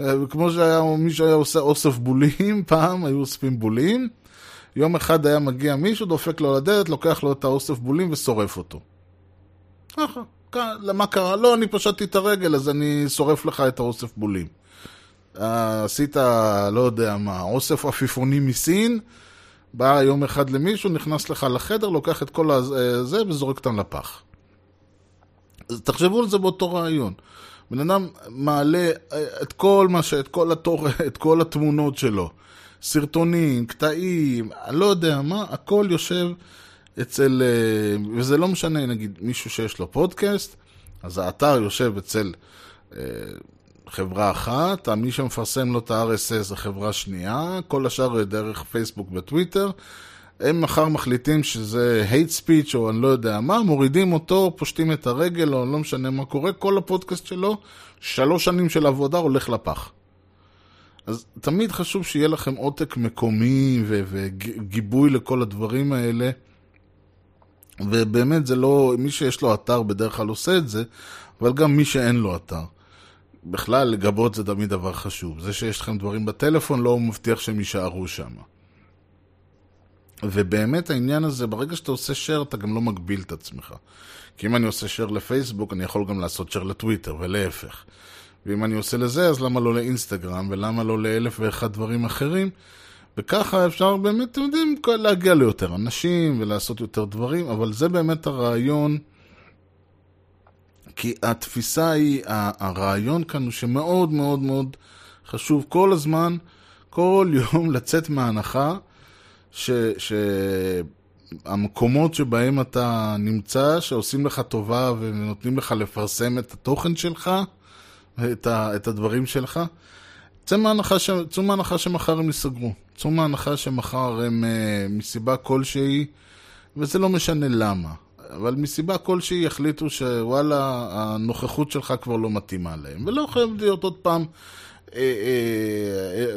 אה, כמו שהיה, מישהו היה עושה אוסף בולים, [LAUGHS] פעם היו אוספים בולים, יום אחד היה מגיע מישהו, דופק לו לדלת, לוקח לו את האוסף בולים ושורף אותו. ככה, למה קרה? לא, אני פשטתי את הרגל, אז אני שורף לך את האוסף בולים. אה, עשית, לא יודע מה, אוסף עפיפונים מסין, בא יום אחד למישהו, נכנס לך לחדר, לוקח את כל הזה אה, וזורק אותם לפח. אז תחשבו על זה באותו רעיון. בן אדם מעלה אה, את כל מה ש... את כל התור... [LAUGHS] את כל התמונות שלו. סרטונים, קטעים, לא יודע מה, הכל יושב אצל... אה, וזה לא משנה, נגיד, מישהו שיש לו פודקאסט, אז האתר יושב אצל אה, חברה אחת, מי שמפרסם לו את ה-RSS זה חברה שנייה, כל השאר דרך פייסבוק וטוויטר. הם מחר מחליטים שזה hate speech או אני לא יודע מה, מורידים אותו, פושטים את הרגל או לא משנה מה קורה, כל הפודקאסט שלו, שלוש שנים של עבודה הולך לפח. אז תמיד חשוב שיהיה לכם עותק מקומי וגיבוי לכל הדברים האלה. ובאמת זה לא, מי שיש לו אתר בדרך כלל עושה את זה, אבל גם מי שאין לו אתר. בכלל, לגבות זה תמיד דבר חשוב. זה שיש לכם דברים בטלפון לא מבטיח שהם יישארו שם. ובאמת העניין הזה, ברגע שאתה עושה share, אתה גם לא מגביל את עצמך. כי אם אני עושה share לפייסבוק, אני יכול גם לעשות share לטוויטר, ולהפך. ואם אני עושה לזה, אז למה לא לאינסטגרם, ולמה לא לאלף ואחד דברים אחרים? וככה אפשר באמת, אתם יודעים, להגיע ליותר אנשים ולעשות יותר דברים, אבל זה באמת הרעיון, כי התפיסה היא, הרעיון כאן הוא שמאוד מאוד מאוד חשוב כל הזמן, כל יום [LAUGHS] לצאת מההנחה ש, שהמקומות שבהם אתה נמצא, שעושים לך טובה ונותנים לך לפרסם את התוכן שלך, את, ה, את הדברים שלך, צאו מההנחה, ש... שמחר הם ייסגרו. צאו מההנחה שמחר הם uh, מסיבה כלשהי, וזה לא משנה למה, אבל מסיבה כלשהי יחליטו שוואלה, הנוכחות שלך כבר לא מתאימה להם. ולא חייב להיות עוד פעם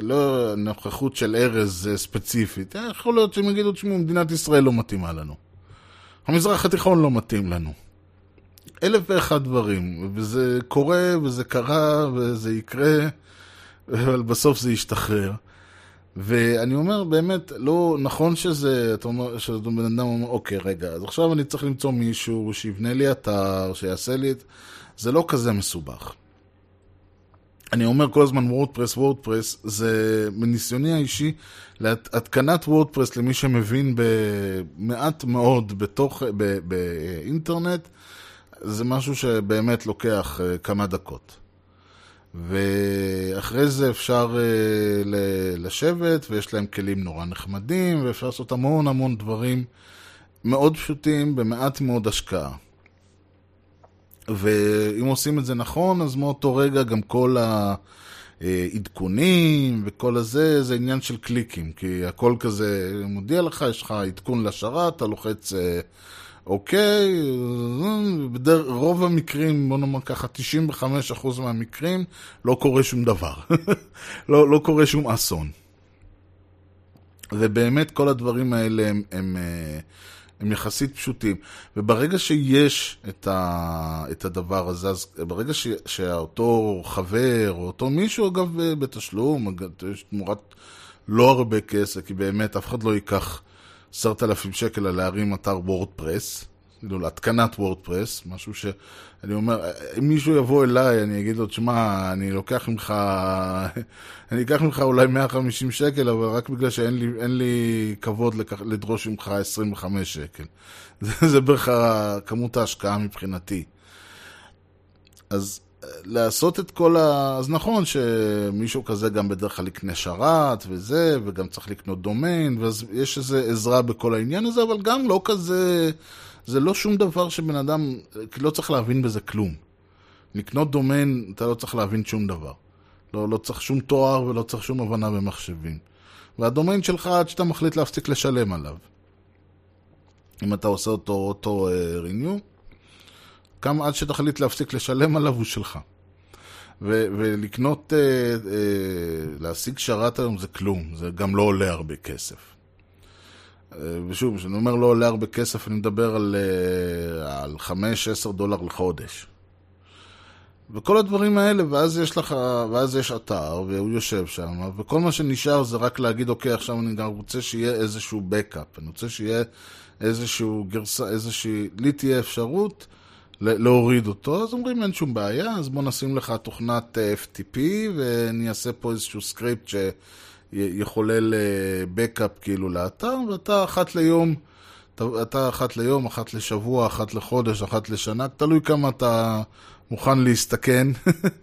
לא נוכחות של ארז ספציפית, יכול להיות שהם יגידו, תשמעו, מדינת ישראל לא מתאימה לנו. המזרח התיכון לא מתאים לנו. אלף ואחד דברים, וזה קורה, וזה קרה, וזה יקרה, אבל בסוף זה ישתחרר. ואני אומר, באמת, לא נכון שזה, אתה אומר, שבן אדם אומר, אוקיי, רגע, אז עכשיו אני צריך למצוא מישהו שיבנה לי אתר, שיעשה לי את... זה לא כזה מסובך. אני אומר כל הזמן וורדפרס, וורדפרס, זה מניסיוני האישי, להתקנת וורדפרס למי שמבין במעט מאוד בתוך, באינטרנט, זה משהו שבאמת לוקח uh, כמה דקות. ואחרי זה אפשר uh, לשבת, ויש להם כלים נורא נחמדים, ואפשר לעשות המון המון דברים מאוד פשוטים במעט מאוד השקעה. ואם עושים את זה נכון, אז מאותו רגע גם כל העדכונים וכל הזה, זה עניין של קליקים, כי הכל כזה מודיע לך, יש לך עדכון לשרת, אתה לוחץ אה, אוקיי, רוב המקרים, בוא נאמר ככה, 95% מהמקרים, לא קורה שום דבר. [LAUGHS] לא, לא קורה שום אסון. ובאמת כל הדברים האלה הם, הם, הם אה, יחסית פשוטים. וברגע שיש את, ה, את הדבר הזה, אז ברגע ש, שאותו חבר, או אותו מישהו, אגב, בתשלום, יש תמורת לא הרבה כסף, כי באמת אף אחד לא ייקח עשרת אלפים שקל על להרים אתר וורדפרס. כאילו, התקנת וורדפרס, משהו שאני אומר, אם מישהו יבוא אליי, אני אגיד לו, תשמע, אני לוקח ממך, [LAUGHS] אני אקח ממך אולי 150 שקל, אבל רק בגלל שאין לי, לי כבוד לקח, לדרוש ממך 25 שקל. [LAUGHS] זה, זה בערך כמות ההשקעה מבחינתי. אז לעשות את כל ה... אז נכון שמישהו כזה גם בדרך כלל יקנה שרת וזה, וגם צריך לקנות דומיין, ואז יש איזו עזרה בכל העניין הזה, אבל גם לא כזה... זה לא שום דבר שבן אדם... לא צריך להבין בזה כלום. לקנות דומיין, אתה לא צריך להבין שום דבר. לא, לא צריך שום תואר ולא צריך שום הבנה במחשבים. והדומיין שלך, עד שאתה מחליט להפסיק לשלם עליו. אם אתה עושה אותו אוטו ריניו, כמה עד שתחליט להפסיק לשלם עליו הוא שלך. ו- ולקנות, אה, אה, להשיג שרת היום זה כלום, זה גם לא עולה הרבה כסף. אה, ושוב, כשאני אומר לא עולה הרבה כסף, אני מדבר על, אה, על 5-10 דולר לחודש. וכל הדברים האלה, ואז יש לך, ואז יש אתר, והוא יושב שם, וכל מה שנשאר זה רק להגיד, אוקיי, עכשיו אני גם רוצה שיהיה איזשהו backup, אני רוצה שיהיה איזשהו גרסה, איזושהי, לי תהיה אפשרות להוריד אותו, אז אומרים אין שום בעיה, אז בוא נשים לך תוכנת אה, FTP ואני אעשה פה איזשהו סקריפט שיחולל backup כאילו לאתר, ואתה אחת ליום, אתה אחת ליום, אחת לשבוע, אחת לחודש, אחת לשנה, תלוי כמה אתה מוכן להסתכן.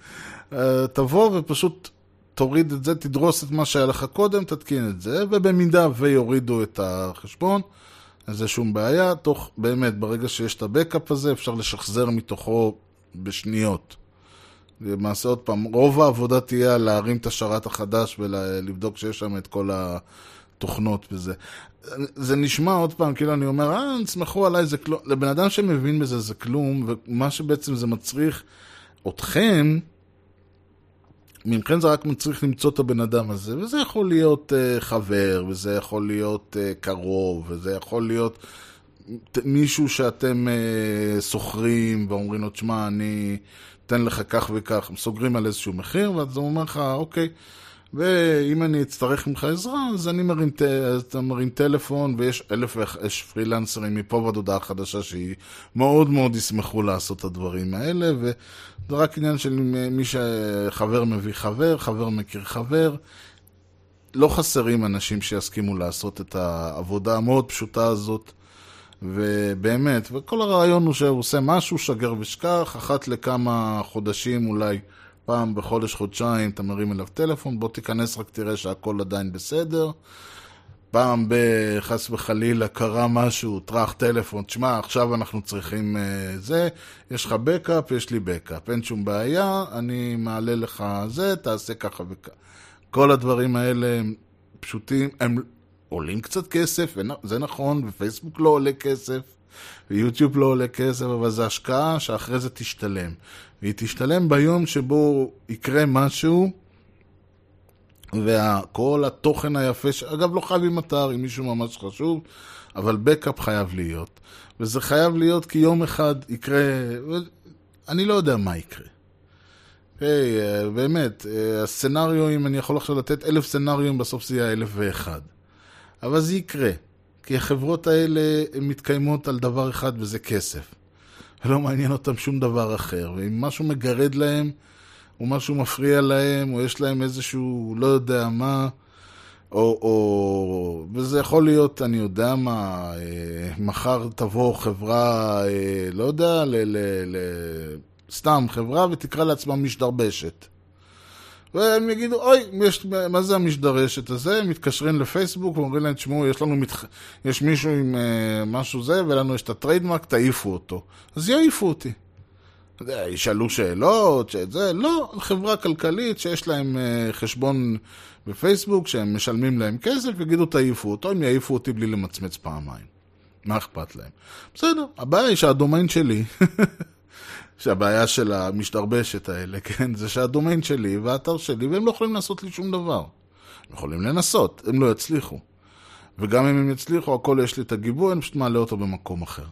[LAUGHS] אה, תבוא ופשוט תוריד את זה, תדרוס את מה שהיה לך קודם, תתקין את זה, ובמידה ויורידו את החשבון, אז זה שום בעיה, תוך, באמת, ברגע שיש את הבקאפ הזה, אפשר לשחזר מתוכו בשניות. למעשה, עוד פעם, רוב העבודה תהיה על להרים את השרת החדש ולבדוק שיש שם את כל התוכנות וזה. זה נשמע עוד פעם, כאילו אני אומר, אה, תסמכו עליי, זה כלום. לבן אדם שמבין בזה זה כלום, ומה שבעצם זה מצריך אתכם, מכן זה רק מצריך למצוא את הבן אדם הזה, וזה יכול להיות uh, חבר, וזה יכול להיות uh, קרוב, וזה יכול להיות מישהו שאתם uh, שוכרים ואומרים לו, תשמע, אני אתן לך כך וכך, סוגרים על איזשהו מחיר, ואז הוא אומר לך, אוקיי, ואם אני אצטרך ממך עזרה, אז אני מרים, אתה מרים טלפון, ויש אלף ויש פרילנסרים מפה ועד הודעה חדשה שהיא מאוד מאוד ישמחו לעשות את הדברים האלה, וזה רק עניין של מי שחבר מביא חבר, חבר מכיר חבר. לא חסרים אנשים שיסכימו לעשות את העבודה המאוד פשוטה הזאת. ובאמת, וכל הרעיון הוא שהוא עושה משהו, שגר ושכח, אחת לכמה חודשים אולי פעם בחודש, חודשיים, אתה מרים אליו טלפון, בוא תיכנס רק תראה שהכל עדיין בסדר. פעם בחס וחלילה קרה משהו, טראח טלפון, תשמע, עכשיו אנחנו צריכים uh, זה, יש לך בקאפ, יש לי בקאפ, אין שום בעיה, אני מעלה לך זה, תעשה ככה וככה. כל הדברים האלה הם פשוטים, הם עולים קצת כסף, זה נכון, ופייסבוק לא עולה כסף, ויוטיוב לא עולה כסף, אבל זו השקעה שאחרי זה תשתלם. והיא תשתלם ביום שבו יקרה משהו, וכל התוכן היפה, ש... אגב, לא חייבים אתר, אם מישהו ממש חשוב, אבל בקאפ חייב להיות. וזה חייב להיות כי יום אחד יקרה, אני לא יודע מה יקרה. היי, hey, באמת, הסצנריו, אם אני יכול עכשיו לתת אלף סצנריו, בסוף זה יהיה אלף ואחד. אבל זה יקרה, כי החברות האלה מתקיימות על דבר אחד וזה כסף. ולא מעניין אותם שום דבר אחר. ואם משהו מגרד להם, או משהו מפריע להם, או יש להם איזשהו לא יודע מה, או, או... וזה יכול להיות, אני יודע מה, אה, מחר תבוא חברה, אה, לא יודע, ל, ל, ל, סתם חברה ותקרא לעצמה משדרבשת. והם יגידו, אוי, יש, מה זה המשדרשת הזה? הם מתקשרים לפייסבוק ואומרים להם, תשמעו, יש לנו, מתח... יש מישהו עם uh, משהו זה, ולנו יש את הטריידמרק, תעיפו אותו. אז יעיפו אותי. ישאלו שאלות, שאת זה, לא, חברה כלכלית שיש להם uh, חשבון בפייסבוק, שהם משלמים להם כסף, יגידו תעיפו אותו, הם יעיפו אותי בלי למצמץ פעמיים. מה אכפת להם? בסדר, הבעיה היא שהדומיין שלי [LAUGHS] שהבעיה של המשתרבשת האלה, כן, זה שהדומיין שלי והאתר שלי, והם לא יכולים לעשות לי שום דבר. הם יכולים לנסות, הם לא יצליחו. וגם אם הם יצליחו, הכל יש לי את הגיבוי, אני פשוט מעלה אותו במקום אחר.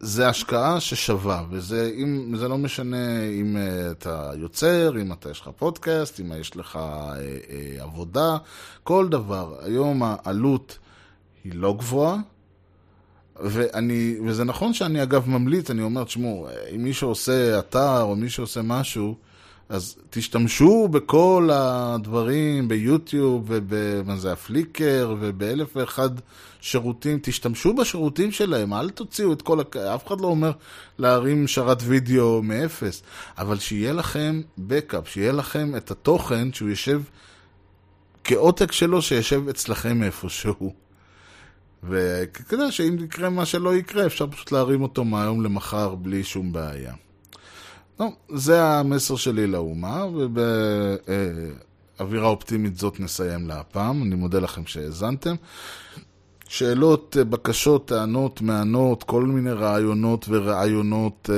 זה השקעה ששווה, וזה אם, זה לא משנה אם uh, אתה יוצר, אם אתה יש לך פודקאסט, אם יש לך uh, uh, עבודה, כל דבר. היום העלות היא לא גבוהה, ואני, וזה נכון שאני אגב ממליץ, אני אומר, תשמעו, אם מישהו עושה אתר או מישהו עושה משהו, אז תשתמשו בכל הדברים, ביוטיוב ובמה זה, הפליקר ובאלף ואחד שירותים, תשתמשו בשירותים שלהם, אל תוציאו את כל, אף אחד לא אומר להרים שרת וידאו מאפס, אבל שיהיה לכם בקאפ, שיהיה לכם את התוכן שהוא יושב כעותק שלו שישב אצלכם איפשהו. וכדי שאם יקרה מה שלא יקרה, אפשר פשוט להרים אותו מהיום למחר בלי שום בעיה. טוב, זה המסר שלי לאומה, ובאווירה אופטימית זאת נסיים להפעם. אני מודה לכם שהאזנתם. שאלות, בקשות, טענות, מענות, כל מיני רעיונות ורעיונות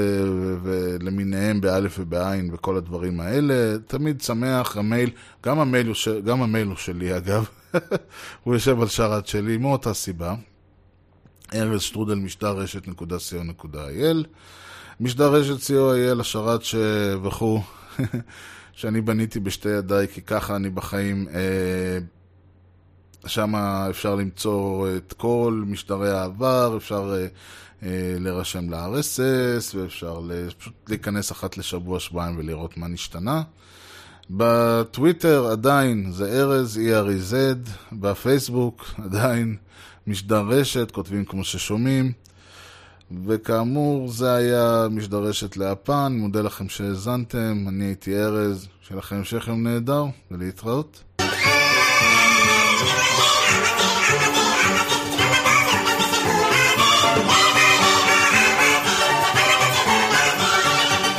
למיניהם באלף ובעין וכל הדברים האלה. תמיד שמח, המייל, גם המייל הוא, ש... גם המייל הוא שלי אגב, [LAUGHS] הוא יושב על שרת שלי מאותה סיבה. ארז שטרודל משדר רשת נקודה סיון נקודה אייל. משדר רשת co.il, השרת ש... וכו', [LAUGHS] שאני בניתי בשתי ידיי, כי ככה אני בחיים. שם אפשר למצוא את כל משדרי העבר, אפשר להירשם ל-RSS, ואפשר פשוט להיכנס אחת לשבוע, שבועיים ולראות מה נשתנה. בטוויטר עדיין זה ארז, E-R-E-Z, בפייסבוק עדיין משדר רשת, כותבים כמו ששומעים. וכאמור, זה היה משדר רשת להפן, מודה לכם שהאזנתם, אני הייתי ארז, שיהיה לכם המשך יום נהדר, ולהתראות.